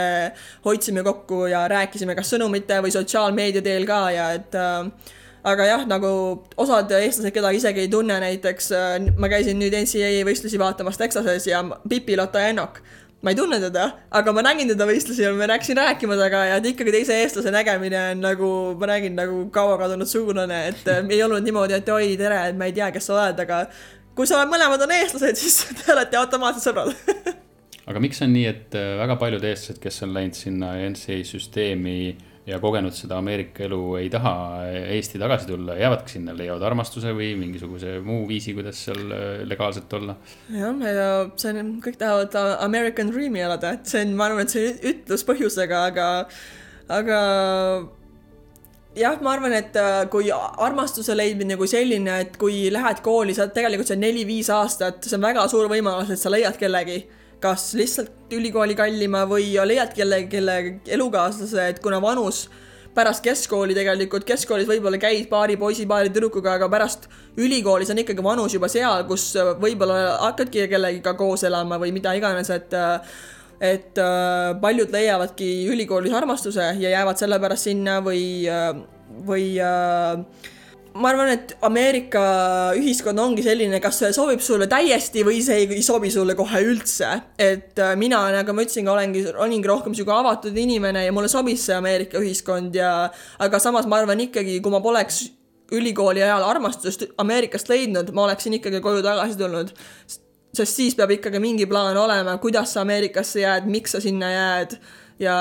hoidsime kokku ja rääkisime kas sõnumite või sotsiaalmeedia teel ka ja et äh, aga jah, nagu osad eestlased, keda isegi ei tunne, näiteks äh, ma käisin nüüd NCAA võistlusi vaatamas Texases ja Pipi-Lotta Ennok ma ei tunne teda, aga ma nägin teda võistlusi ja ma läksin rääkima temaga ja et ikkagi teise eestlase nägemine on nagu, ma räägin nagu kaua kadunud sugulane, et äh, ei olnud niimoodi, et oi, tere, et ma ei tea, kes sa oled, aga kui sa oled, mõlemad on eestlased, siis te olete automaatselt sõbrad aga miks on nii, et äh, väga paljud eestlased, kes on läinud sinna NCAA süsteemi ja kogenud seda Ameerika elu, ei taha Eesti tagasi tulla, jäävadki sinna, leiavad armastuse või mingisuguse muu viisi, kuidas seal äh, legaalselt olla? jah, ja see on, kõik tahavad American Dream'i elada, et see on, ma arvan, et see on ütlus põhjusega, aga, aga jah, ma arvan, et äh, kui armastuse leidmine kui selline, et kui lähed kooli, sa tegelikult seal neli-viis aastat, see on väga suur võimalus, et sa leiad kellegi, kas lihtsalt ülikooli kallima või leiad kellegi, kelle elukaaslase, et kuna vanus pärast keskkooli tegelikult, keskkoolis võib-olla käid paari poisi, paari tüdrukuga, aga pärast ülikoolis on ikkagi vanus juba seal, kus võib-olla hakkadki kellegiga koos elama või mida iganes, et äh, et äh, paljud leiavadki ülikoolis armastuse ja jäävad sellepärast sinna või äh,, või äh, ma arvan, et Ameerika ühiskond ongi selline, kas see sobib sulle täiesti või see ei, ei sobi sulle kohe üldse. et äh, mina, nagu ma ütlesin, olengi, olingi rohkem sihuke avatud inimene ja mulle sobis see Ameerika ühiskond ja aga samas ma arvan ikkagi, kui ma poleks ülikooli ajal armastust Ameerikast leidnud, ma oleksin ikkagi koju tagasi tulnud. Sest siis peab ikkagi mingi plaan olema, kuidas sa Ameerikasse jääd, miks sa sinna jääd ja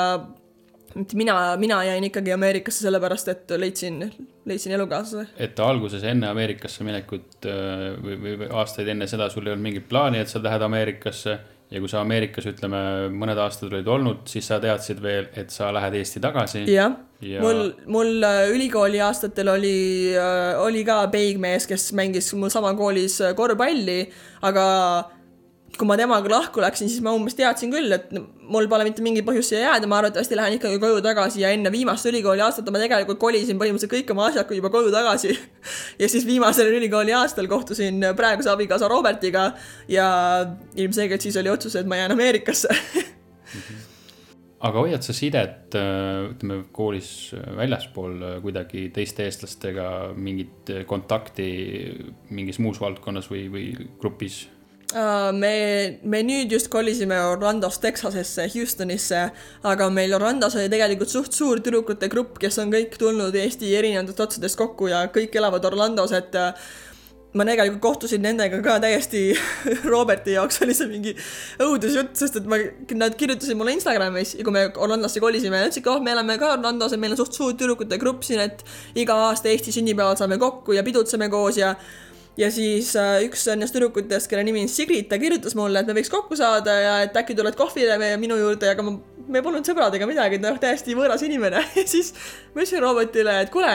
mina, mina jäin ikkagi Ameerikasse sellepärast, et leidsin, leidsin elukaaslase. et alguses enne Ameerikasse minekut äh, või või aastaid enne seda sul ei olnud mingit plaani, et sa lähed Ameerikasse ja kui sa Ameerikas, ütleme, mõned aastad olid olnud, siis sa teadsid veel, et sa lähed Eesti tagasi. jah Ja- ja..., mul, mul äh, ülikooli aastatel oli, oli ka peigmees, kes mängis mul sama koolis äh, korvpalli, aga kui ma temaga lahku läksin, siis ma umbes teadsin küll, et mul pole mitte mingit põhjust siia jääda, ma arvatavasti lähen ikkagi koju tagasi ja enne viimast ülikooli aastat ma tegelikult kolisin põhimõtteliselt kõik oma asjad juba koju tagasi. ja siis viimasel ülikooli aastal kohtusin praeguse abikaasa Robertiga ja ilmselgelt siis oli otsus, et ma jään Ameerikasse aga hoiad sa sidet, ütleme koolis väljaspool kuidagi teiste eestlastega mingit kontakti mingis muus valdkonnas või, või grupis? Uh, me, me nüüd just kolisime Orlandost Texasesse, Houstonisse, aga meil Orlandos oli tegelikult suht suur tüdrukute grupp, kes on kõik tulnud Eesti erinevatest otsadest kokku ja kõik elavad Orlandos, et uh, ma tegelikult kohtusin nendega ka täiesti, Roberti jaoks oli see mingi õudusjutt, sest et ma, nad kirjutasid mulle Instagramis ja kui me Orlandosse kolisime, nad ütlesid, oh, me oleme ka Orlandos ja meil on suht suur tüdrukute grupp siin, et iga aasta Eesti sünnipäeval saame kokku ja pidutseme koos ja ja siis äh, üks nendest tüdrukutest, kelle nimi on Sigrid, ta kirjutas mulle, et me võiks kokku saada ja et äkki tuled kohvile meie minu juurde, aga ma, me polnud sõbrad ega midagi, noh, täiesti võõras inimene. ja siis ma ütlesin Robertile, et kuule,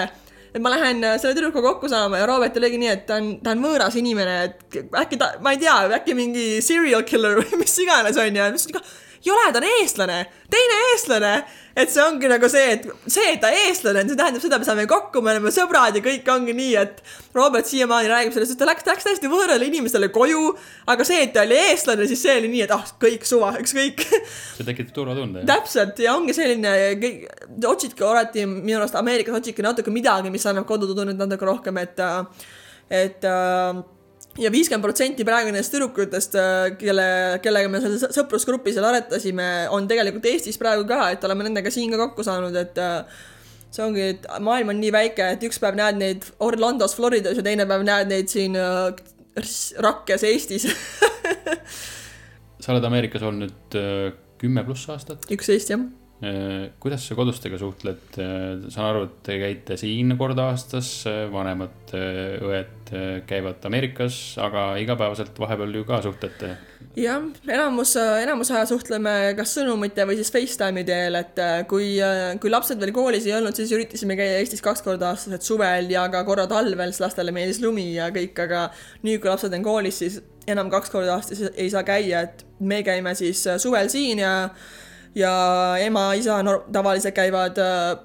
et ma lähen äh, selle tüdrukuga kokku saama ja Robert oligi nii, et ta on, ta on võõras inimene, et äkki ta, ma ei tea, äkki mingi serial killer või mis iganes on ju, ja ma ütlesin ka, ei ole, ta on eestlane, teine eestlane, et see ongi nagu see, et see, et ta eestlane on, see tähendab seda, me saame kokku, me oleme sõbrad ja kõik ongi nii, et Robert siiamaani räägib sellest, et ta läks, läks täiesti võõrale inimesele koju, aga see, et ta oli eestlane, siis see oli nii, et ah, kõik suva, ükskõik. See tekitab turvatunde. täpselt. Ja ongi selline, otsidki alati minu arust Ameerikas otsidki natuke midagi, mis annab kodutunnet natuke rohkem, et, et äh, ja viiskümmend protsenti praegu nendest tüdrukutest, kelle, kellega me seal sõ- sõprusgrupis seal aretasime, on tegelikult Eestis praegu ka, et oleme nendega siin ka kokku saanud, et äh, see ongi, et maailm on nii väike, et üks päev näed neid Orlandos, Floridas ja teine päev näed neid siin äh, Rakkes, Eestis. sa oled Ameerikas olnud äh, kümme pluss aastat. üks Eesti jah. Kuidas sa kodustega suhtled? saan aru, et te käite siin kord aastas, vanemad äh, õed äh, käivad Ameerikas, aga igapäevaselt vahepeal ju ka suhtlete. jah, enamus, enamus aja suhtleme kas sõnumite või siis Facetime'i teel, et äh, kui, kui lapsed veel koolis ei olnud, siis üritasime käia Eestis kaks korda aastas, et suvel ja ka korra talvel, sest lastele meeldis lumi ja kõik, aga nüüd, kui lapsed on koolis, siis enam kaks korda aastas ei saa käia, et me käime siis äh, suvel siin ja ja ema-isa tavaliselt käivad äh,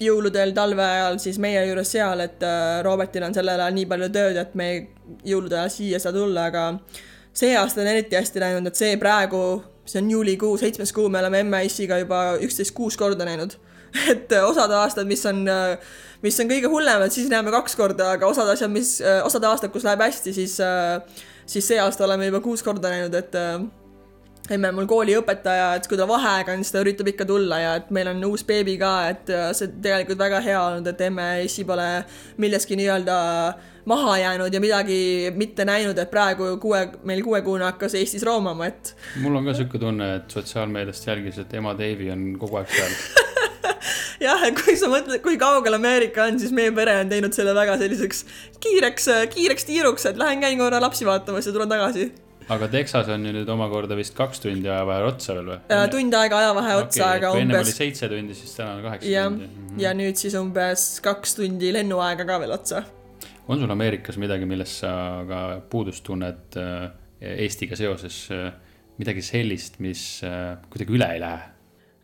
jõuludel talve ajal siis meie juures seal, et äh, Robertil on sellel ajal nii palju tööd, et me jõulude ajal siia ei saa tulla, aga see aasta on eriti hästi läinud, et see praegu, see on juulikuu, seitsmes kuu, me oleme emme-issiga juba üksteist kuus korda näinud. et äh, osad aastad, mis on, mis on kõige hullemad, siis näeme kaks korda, aga osad asjad, mis, osad aastad, kus läheb hästi, siis, siis see aasta oleme juba kuus korda näinud, et emme mul kooliõpetaja, et kui tal vaheaega on, siis ta üritab ikka tulla ja et meil on uus beebi ka, et äh, see tegelikult väga hea olnud, et emme issi pole milleski nii-öelda maha jäänud ja midagi mitte näinud, et praegu kuue, meil kuuekuune hakkas Eestis roomama, et mul on ka sihuke tunne, et sotsiaalmeediast jälgis, et ema Davy on kogu aeg seal. jah, et kui sa mõtled, kui kaugel Ameerika on, siis meie pere on teinud selle väga selliseks kiireks, kiireks tiiruks, et lähen käin korra lapsi vaatamas ja tulen tagasi. Aga Texas on ju nüüd omakorda vist kaks tundi ajavahe otsa veel või? tund aega ajavahe otsa, aga kui ennem oli umbes seitse tundi, siis täna on kaheksa jah tundi. Mhm. ja nüüd siis umbes kaks tundi lennuaega ka veel otsa on sul Ameerikas midagi, millest sa ka puudust tunned äh, Eestiga seoses, midagi sellist, mis äh, kuidagi üle ei lähe?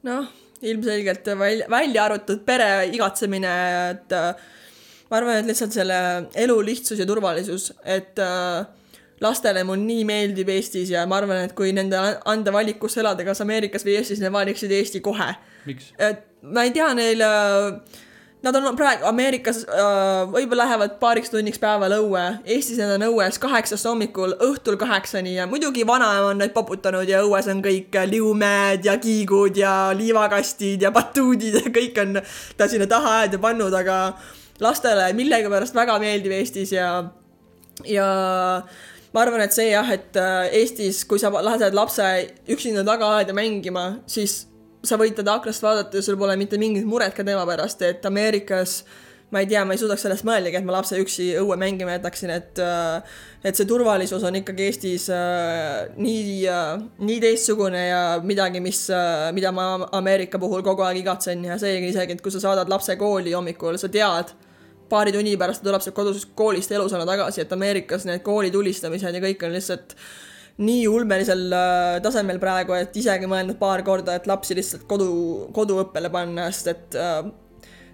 noh, ilmselgelt välja, välja arvatud pere igatsemine, et äh, ma arvan, et lihtsalt selle elu lihtsus ja turvalisus, et äh, lastele mul nii meeldib Eestis ja ma arvan, et kui nende anda valik, kus elada, kas Ameerikas või Eestis, nad valiksid Eesti kohe. et ma ei tea, neil äh, Nad on praegu Ameerikas äh,, võib-olla lähevad paariks tunniks päeval õue, Eestis nad on õues kaheksast hommikul õhtul kaheksani ja muidugi vanaema on neid poputanud ja õues on kõik liumäed ja kiigud ja liivakastid ja batuudid ja kõik on ta sinna taha aeda pannud, aga lastele millegipärast väga meeldiv Eestis ja, ja ma arvan, et see jah, et äh, Eestis, kui sa lased lapse üksinda tagaaeda mängima, siis sa võid teda aknast vaadata ja sul pole mitte mingit muret ka tema pärast, et Ameerikas ma ei tea, ma ei suudaks sellest mõeldagi, et ma lapse üksi õue mängima jätaksin, et äh, et see turvalisus on ikkagi Eestis äh, nii, nii teistsugune ja midagi, mis, mida ma Ameerika puhul kogu aeg igatsen ja seegi isegi, et kui sa saadad lapse kooli hommikul, sa tead, paari tunni pärast tuleb sealt kodusest koolist elusana tagasi, et Ameerikas need kooli tulistamised ja kõik on lihtsalt nii ulmelisel äh, tasemel praegu, et isegi mõelnud paar korda, et lapsi lihtsalt kodu, koduõppele panna, sest et äh,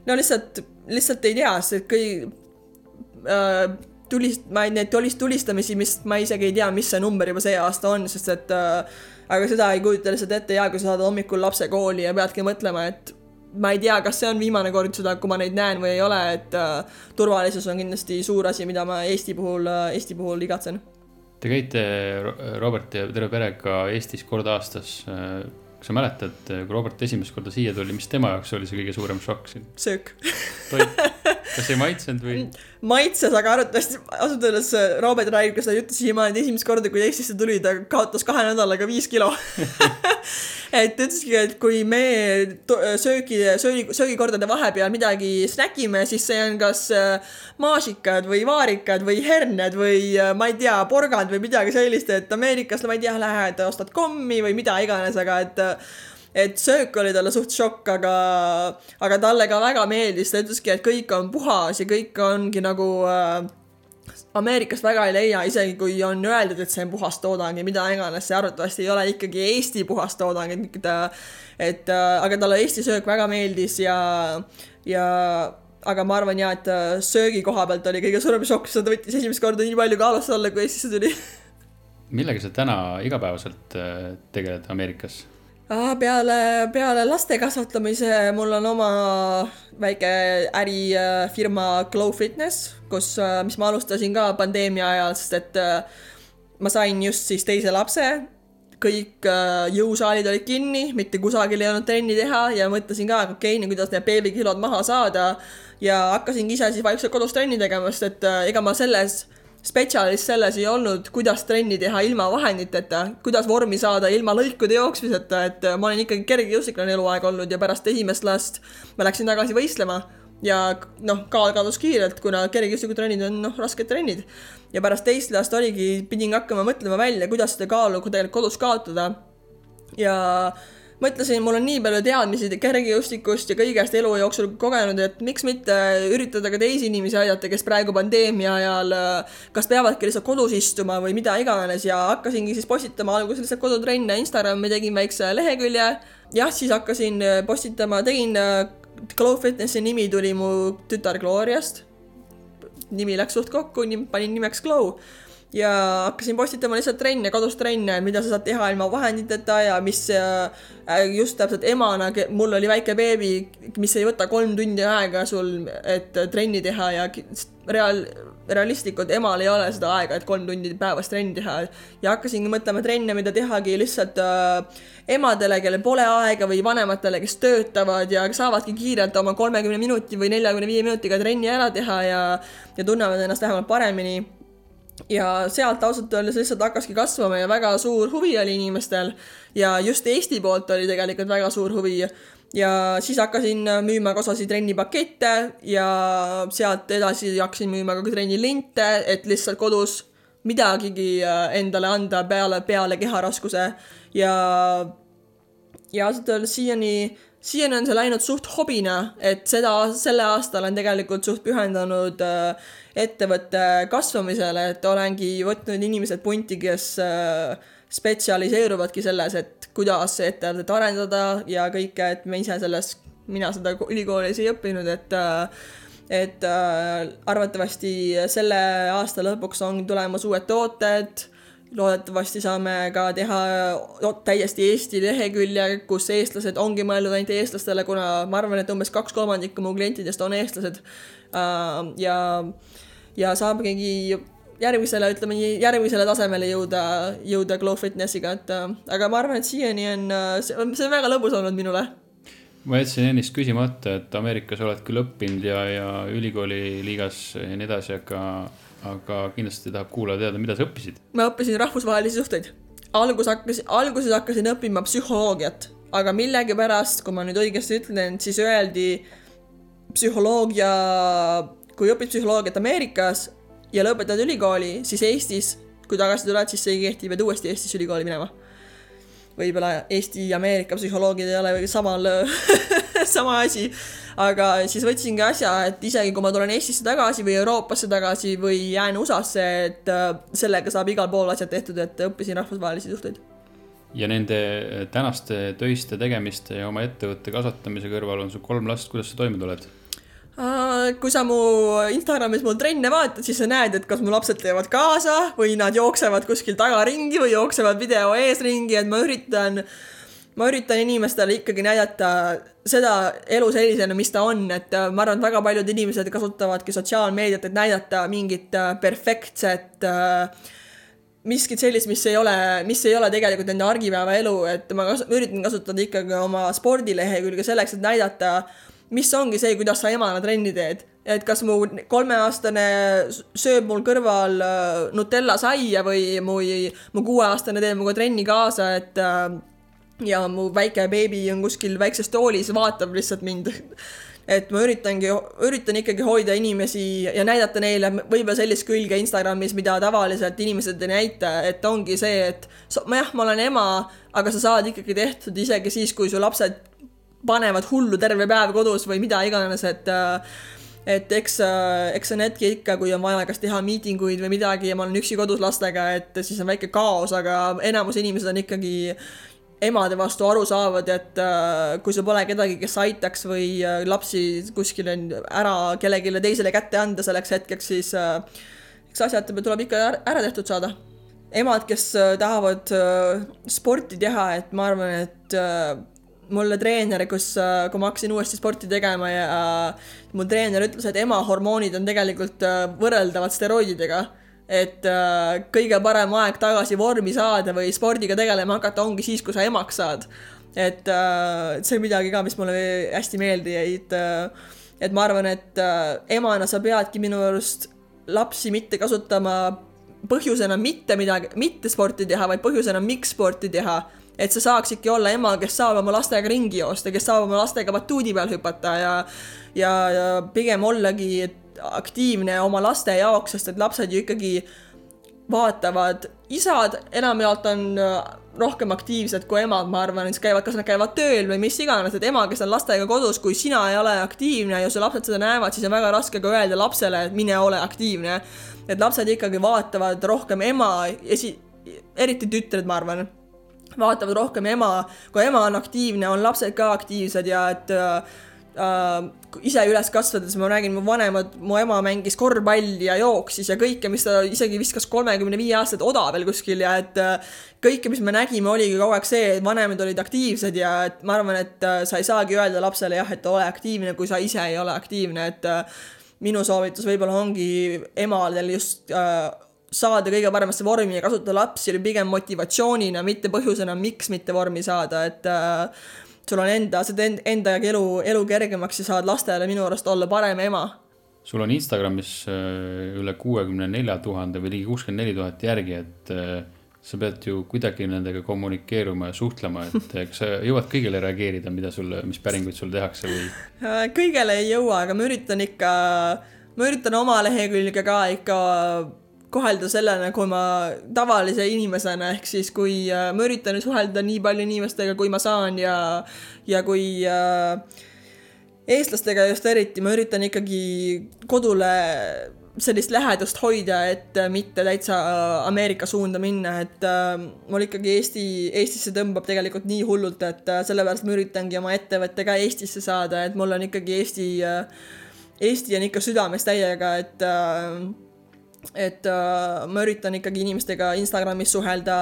no lihtsalt, lihtsalt ei tea, sest et kõi- äh, tulist-, ma ei, neid tulist-, tulistamisi, mis ma isegi ei tea, mis see number juba see aasta on, sest et aga seda ei kujuta lihtsalt ette ja kui sa saad hommikul lapse kooli ja peadki mõtlema, et ma ei tea, kas see on viimane kord seda, kui ma neid näen või ei ole, et äh, turvalisus on kindlasti suur asi, mida ma Eesti puhul äh,, Eesti puhul igatsen. Te käite Robert ja terve perega Eestis kord aastas. Äh, kas sa mäletad, kui Robert esimest korda siia tuli, mis tema jaoks oli see kõige suurem šokk siin? söök toit, kas ei maitsenud või? maitses, aga arvatavasti ausalt öeldes äh, Robert räägib ka seda juttu siiamaani, et esimest korda, kui Eestisse tuli, ta kaotas kahe nädalaga viis kilo et ta ütleski, et kui me söögi, söögi, söögikordade vahepeal midagi snäkime, siis see on kas äh, maasikad või vaarikad või herned või äh, ma ei tea, porgand või midagi sellist, et Ameerikas, ma ei tea, lähed ostad kommi või mida iganes, aga et et söök oli talle suht šokk, aga, aga talle ka väga meeldis, ta ütleski, et kõik on puhas ja kõik ongi nagu äh, Ameerikast väga ei leia, isegi kui on öeldud, et see on puhas toodang ja mida iganes, see arvatavasti ei ole ikkagi Eesti puhas toodang, et ta, et äh, aga talle Eesti söök väga meeldis ja, ja aga ma arvan ja, et äh, söögi koha pealt oli kõige suurem šokk, sest ta võttis esimest korda nii palju kaalust alla, kui Eestisse tuli. millega sa täna igapäevaselt äh, tegeled Ameerikas? Peale, peale laste kasvatamise mul on oma väike ärifirma Glow Fitness, kus, mis ma alustasin ka pandeemia ajal, sest et äh, ma sain just siis teise lapse. kõik äh, jõusaalid olid kinni, mitte kusagil ei olnud trenni teha ja mõtlesin ka, et okei okay,, kuidas need beebikilod maha saada. ja hakkasingi ise siis vaikselt kodus trenni tegema, sest et äh, ega ma selles spetsialist selles ei olnud, kuidas trenni teha ilma vahenditeta, kuidas vormi saada ilma lõikude jooksmiseta, et äh, ma olen ikkagi kergejõustiklane eluaeg olnud ja pärast esimest last ma läksin tagasi võistlema ja noh, kaal kadus kiirelt, kuna kergejõustikutrennid on noh, rasked trennid. ja pärast teist last oligi, pidin hakkama mõtlema välja, kuidas seda kaalu tegelikult kodus kaotada. ja mõtlesin, mul on nii palju teadmisi kergejõustikust ja kõigest elu jooksul kogenud, et miks mitte üritada ka teisi inimesi aidata, kes praegu pandeemia ajal kas peavadki lihtsalt kodus istuma või mida iganes ja hakkasingi siis postitama alguses lihtsalt kodutrenne Instagrami, tegin väikse lehekülje. jah, siis hakkasin postitama, tegin Glow Fitnessi nimi tuli mu tütar Gloriast. nimi läks suht kokku, panin nimeks Glow ja hakkasin postitama lihtsalt trenne, kodus trenne, mida sa saad teha ilma vahenditeta ja mis äh, just täpselt emana, mul oli väike beebi, mis ei võta kolm tundi aega sul, et trenni teha ja reaal, realistlikult emal ei ole seda aega, et kolm tundi päevas trenni teha. ja hakkasingi mõtlema trenne, mida tehagi lihtsalt äh, emadele, kellel pole aega või vanematele, kes töötavad ja saavadki kiirelt oma kolmekümne minuti või neljakümne viie minutiga trenni ära teha ja, ja tunnevad ennast vähemalt paremini ja sealt ausalt öeldes lihtsalt hakkaski kasvama ja väga suur huvi oli inimestel. Ja just Eesti poolt oli tegelikult väga suur huvi. Ja siis hakkasin müüma ka osasid trennipakette ja sealt edasi hakkasin müüma ka trennilinte, et lihtsalt kodus midagigi äh, endale anda peale, peale keharaskuse ja ja ausalt öeldes siiani siiani on see läinud suht hobina, et seda, selle aasta olen tegelikult suht pühendanud äh, ettevõtte kasvamisele, et olengi võtnud inimesed punti, kes äh, spetsialiseeruvadki selles, et kuidas ettevõtet arendada ja kõike, et me ise selles, mina seda ülikoolis ei õppinud, et äh, et arvatavasti selle aasta lõpuks on tulemas uued tooted loodetavasti saame ka teha täiesti Eesti lehekülje, kus eestlased ongi mõeldud ainult eestlastele, kuna ma arvan, et umbes kaks kolmandikku mu klientidest on eestlased. Äh, ja, ja saamegi järgmisele, ütleme nii, järgmisele tasemele jõuda, jõuda Glow Fitnessiga, et äh, aga ma arvan, et siiani see on, see on väga lõbus olnud minule ma jätsin ennist küsimata, et Ameerikas oled küll õppinud ja, ja ülikooli liigas ja nii edasi, aga, aga kindlasti tahab kuulaja teada, mida sa õppisid. ma õppisin rahvusvahelisi suhteid. algus hakkasin, alguses hakkasin õppima psühholoogiat, aga millegipärast, kui ma nüüd õigesti ütlen, siis öeldi psühholoogia, kui õpid psühholoogiat Ameerikas ja lõpetad ülikooli, siis Eestis, kui tagasi tuled, siis see ei kehti, pead uuesti Eestis ülikooli minema võib-olla Eesti ja Ameerika psühholoogid ei ole samal sama asi. Aga siis võtsingi asja, et isegi kui ma tulen Eestisse tagasi või Euroopasse tagasi või jään USA-sse, et äh, sellega saab igal pool asjad tehtud, et õppisin rahvusvahelisi suhteid. ja nende tänaste töiste tegemiste ja oma ettevõtte kasvatamise kõrval on sul kolm last, kuidas sa toime tuled? kui sa mu Instagramis mul trenne vaatad, siis sa näed, et kas mu lapsed teevad kaasa või nad jooksevad kuskil taga ringi või jooksevad video ees ringi, et ma üritan, ma üritan inimestele ikkagi näidata seda elu sellisena, mis ta on, et äh, ma arvan, et väga paljud inimesed kasutavadki sotsiaalmeediat, et näidata mingit äh, perfektset äh, miskit sellist, mis ei ole, mis ei ole tegelikult nende argipäevaelu, et ma kas, üritan kasutada ikkagi oma spordilehekülge selleks, et näidata mis ongi see, kuidas sa emana trenni teed. et kas mu kolmeaastane sööb mul kõrval äh, Nutella saia või mu, mu kuueaastane teeb minuga trenni kaasa, et äh, ja mu väike beebi on kuskil väikses toolis, vaatab lihtsalt mind. Et ma üritangi, üritan ikkagi hoida inimesi ja näidata neile võib-olla sellist külge Instagramis, mida tavaliselt inimesed ei näita, et ongi see, et ma jah, ma olen ema, aga sa saad ikkagi tehtud isegi siis, kui su lapsed panevad hullu terve päev kodus või mida iganes, et et eks, eks on hetki ikka, kui on vaja kas teha miitinguid või midagi ja ma olen üksi kodus lastega, et siis on väike kaos, aga enamus inimesed on ikkagi emade vastu aru saavad, et äh, kui sul pole kedagi, kes aitaks või äh, lapsi kuskile ära kellelegi teisele kätte anda selleks hetkeks, siis äh, eks asjad tuleb ikka ära tehtud saada. emad, kes tahavad sporti teha, et ma arvan, et mulle treener, kus, kui ma hakkasin uuesti sporti tegema ja mu treener ütles, et ema hormoonid on tegelikult võrreldavad steroididega. Et kõige parem aeg tagasi vormi saada või spordiga tegelema hakata ongi siis, kui sa emaks saad. et see on midagi ka, mis mulle hästi meelde jäi, et et ma arvan, et emana sa peadki minu arust lapsi mitte kasutama põhjusena mitte midagi, mitte sporti teha, vaid põhjusena, miks sporti teha et sa saaksidki olla ema, kes saab oma lastega ringi joosta, kes saab oma lastega batuudi peal hüpata ja ja, ja pigem ollagi aktiivne oma laste jaoks, sest et lapsed ju ikkagi vaatavad, isad enamjaolt on äh, rohkem aktiivsed kui emad, ma arvan, siis käivad, kas nad käivad tööl või mis iganes, et ema, kes on lastega kodus, kui sina ei ole aktiivne ja su lapsed seda näevad, siis on väga raske ka öelda lapsele, et mine ole aktiivne. et lapsed ikkagi vaatavad rohkem ema, esi-, eriti tütred, ma arvan vaatavad rohkem ema, kui ema on aktiivne, on lapsed ka aktiivsed ja et äh, äh, ise üles kasvades ma räägin, mu vanemad, mu ema mängis korvpalli ja jooksis ja kõike, mis ta isegi viskas kolmekümne viie aastaselt odavel kuskil ja et äh, kõike, mis me nägime, oligi kogu aeg see, et vanemad olid aktiivsed ja et ma arvan, et äh, sa ei saagi öelda lapsele jah, et ole aktiivne, kui sa ise ei ole aktiivne, et äh, minu soovitus võib-olla ongi emadel just äh, saada kõige paremasse vormi ja kasutada lapsi pigem motivatsioonina, mitte põhjusena, miks mitte vormi saada, et äh, sul on enda, sa teed enda elu, elu kergemaks ja saad lastele minu arust olla parem ema. sul on Instagramis äh, üle kuuekümne nelja tuhande või ligi kuuskümmend neli tuhat järgi, et äh, sa pead ju kuidagi nendega kommunikeeruma ja suhtlema, et kas sa jõuad kõigele reageerida, mida sulle, mis päringuid sul tehakse või? Äh, kõigele ei jõua, aga ma üritan ikka, ma üritan oma lehekülge ka ikka kohelda sellena, kui ma tavalise inimesena, ehk siis kui äh, ma üritan suhelda nii palju inimestega, kui ma saan ja, ja kui äh, eestlastega just eriti, ma üritan ikkagi kodule sellist lähedust hoida, et mitte täitsa Ameerika suunda minna, et äh, mul ikkagi Eesti, Eestisse tõmbab tegelikult nii hullult, et äh, sellepärast ma üritangi oma ettevõtte ka Eestisse saada, et mul on ikkagi Eesti äh,, Eesti on ikka südames täiega, et äh, et äh, ma üritan ikkagi inimestega Instagramis suhelda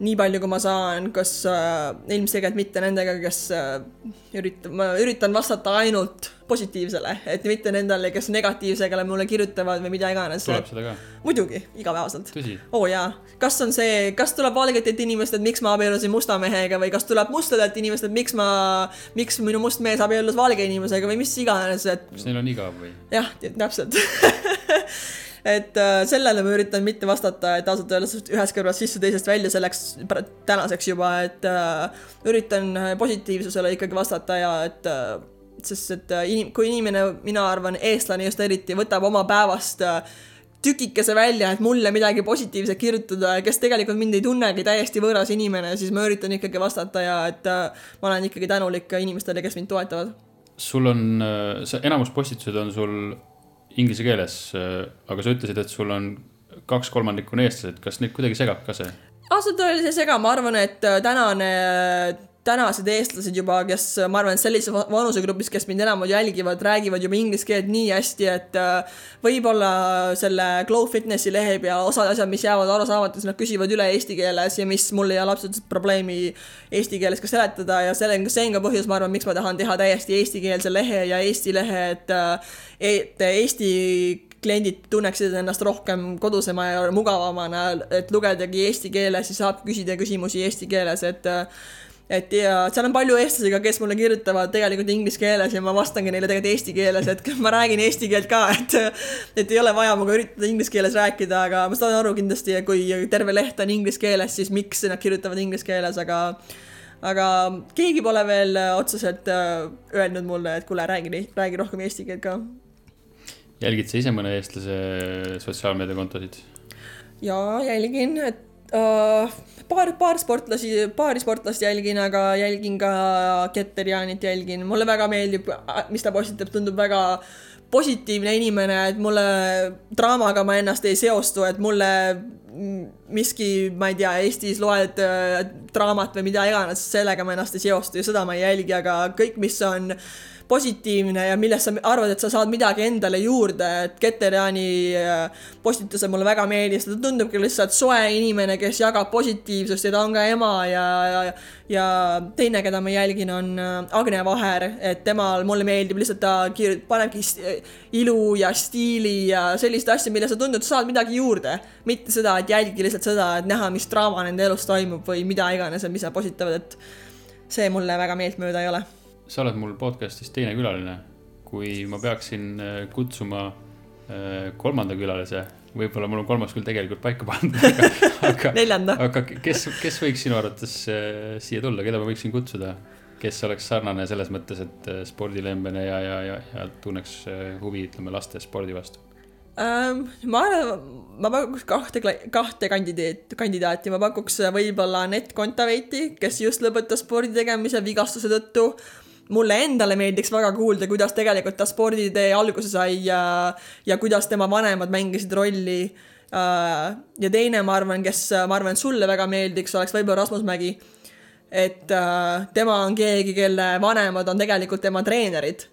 nii palju, kui ma saan, kas äh, ilmselgelt mitte nendega, kes äh, üritab, ma üritan vastata ainult positiivsele, et mitte nendele, kes negatiivsega mulle kirjutavad või mida iganes. tuleb seda ka? muidugi, igapäevaselt. oo oh, jaa, kas on see, kas tuleb valgetelt inimestelt, miks ma abiellusin musta mehega või kas tuleb mustadelt inimestelt, miks ma, miks minu must mees abiellus valge inimesega või mis iganes, et. kas neil on igav või? jah, täpselt et äh, sellele ma üritan mitte vastata, et ausalt öeldes ühest kõrvast sisse, teisest välja, selleks tänaseks juba, et äh, üritan positiivsusele ikkagi vastata ja et äh, sest et äh, inim-, kui inimene, mina arvan, eestlane just eriti, võtab oma päevast äh, tükikese välja, et mulle midagi positiivset kirjutada kes tegelikult mind ei tunnegi, täiesti võõras inimene, siis ma üritan ikkagi vastata ja et äh, ma olen ikkagi tänulik inimestele, kes mind toetavad. sul on, see enamus postitused on sul inglise keeles, aga sa ütlesid, et sul on kaks kolmandikku on eestlased, kas neid kuidagi segab ka see? ausalt öeldes ei sega, ma arvan, et äh, tänane tänased eestlased juba, kes ma arvan, sellises vanusegrupis, kes mind enam jälgivad, räägivad juba inglise keelt nii hästi, et äh, võib-olla selle Glow Fitnessi lehe peal osad asjad, mis jäävad arusaamatuks, nad küsivad üle eesti keeles ja mis mul ei ole absoluutselt probleemi eesti keeles ka seletada ja selle, see on ka põhjus, ma arvan, miks ma tahan teha täiesti eestikeelse lehe ja Eesti lehe, et äh, et Eesti kliendid tunneksid ennast rohkem kodusema ja mugavamana, et lugedagi eesti keeles ja saab küsida küsimusi eesti keeles, et äh, et ja seal on palju eestlasi ka, kes mulle kirjutavad tegelikult inglise keeles ja ma vastangi neile tegelikult eesti keeles, et ma räägin eesti keelt ka, et et ei ole vaja minuga üritada inglise keeles rääkida, aga ma saan aru kindlasti, kui terve leht on inglise keeles, siis miks nad kirjutavad inglise keeles, aga aga keegi pole veel otseselt äh, öelnud mulle, et kuule, räägi, räägi rohkem eesti keelt ka. jälgid sa ise mõne eestlase sotsiaalmeediakontosid? jaa, jälgin, et paar, paar sportlasi, paari sportlast jälgin, aga jälgin ka Keter-Jaanit jälgin, mulle väga meeldib, mis ta postitab, tundub väga positiivne inimene, et mulle draamaga ma ennast ei seostu, et mulle miski, ma ei tea, Eestis loed äh, draamat või mida iganes, sellega ma ennast ei seostu ja seda ma ei jälgi, aga kõik, mis on äh, positiivne ja millest sa arvad, et sa saad midagi endale juurde, et Keter-Jaani äh, postitused mulle väga meeldis, ta tundubki lihtsalt soe inimene, kes jagab positiivsust ja ta on ka ema ja, ja, ja teine, keda ma jälgin, on äh, Agne Vaher, et temal, mulle meeldib lihtsalt ta kir-, panebki ilu ja stiili ja sellist asja, mille sa tundud, sa saad midagi juurde. mitte seda, et jälgi lihtsalt seda, et näha, mis draama nende elus toimub või mida iganes, mis nad postitavad, et see mulle väga meeltmööda ei ole sa oled mul podcast'is teine külaline. kui ma peaksin äh, kutsuma äh, kolmanda külalise, võib-olla mul on kolmas küll tegelikult paika pandud, aga, aga aga kes, kes võiks sinu arvates äh, siia tulla, keda ma võiksin kutsuda? kes oleks sarnane selles mõttes, et spordilembene ja, ja, ja, ja tunneks huvi, ütleme, laste spordi vastu ähm,? ma arvan, ma pakuks kahte, kahte kandidaat, kandidaati, ma pakuks võib-olla Anett Kontaveiti, kes just lõpetas spordi tegemise vigastuse tõttu mulle endale meeldiks väga kuulda, kuidas tegelikult ta sporditee alguse sai ja, ja kuidas tema vanemad mängisid rolli. Äh, ja teine, ma arvan, kes, ma arvan, sulle väga meeldiks, oleks võib-olla Rasmus Mägi. et äh, tema on keegi, kelle vanemad on tegelikult tema treenerid.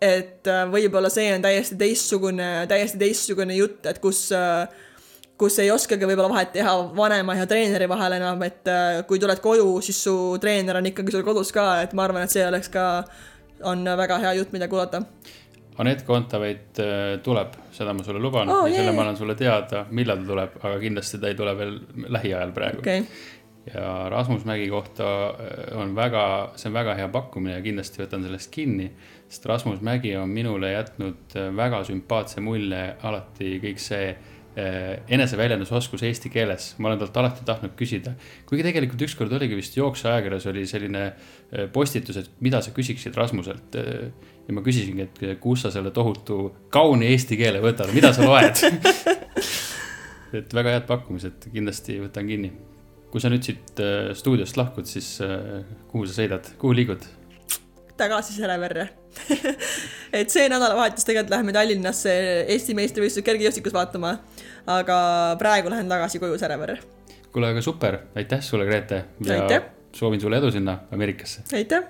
et äh, võib-olla see on täiesti teistsugune, täiesti teistsugune jutt, et kus äh, kus ei oskagi võib-olla vahet teha vanema ja treeneri vahel enam, et äh, kui tuled koju, siis su treener on ikkagi sul kodus ka, et ma arvan, et see oleks ka, on väga hea jutt, mida kuulata. Anett Kontaveit äh, tuleb, seda ma sulle luban oh, ja selle ma annan sulle teada, millal ta tuleb, aga kindlasti ta ei tule veel lähiajal praegu okay. ja Rasmus Mägi kohta äh, on väga, see on väga hea pakkumine ja kindlasti võtan sellest kinni, sest Rasmus Mägi on minule jätnud väga sümpaatse mulje alati kõik see eneseväljendusoskus eesti keeles, ma olen talt alati tahtnud küsida. kuigi tegelikult ükskord oligi vist jooksuajakirjas oli selline eh, postitus, et mida sa küsiksid Rasmuselt. Eh, ja ma küsisingi, et kust sa selle tohutu kauni eesti keele võtad, mida sa loed et väga head pakkumised, kindlasti võtan kinni. kui sa nüüd siit stuudiost lahkud, siis kuhu sa sõidad, kuhu liigud? tagasi Sereverre et see nädalavahetus tegelikult läheme Tallinnasse Eesti meistrivõistlusi kergejõustikus vaatama. Aga praegu lähen tagasi koju Säreverre. kuule, aga super, aitäh sulle, Grete. ja aitäh. soovin sulle edu sinna Ameerikasse. aitäh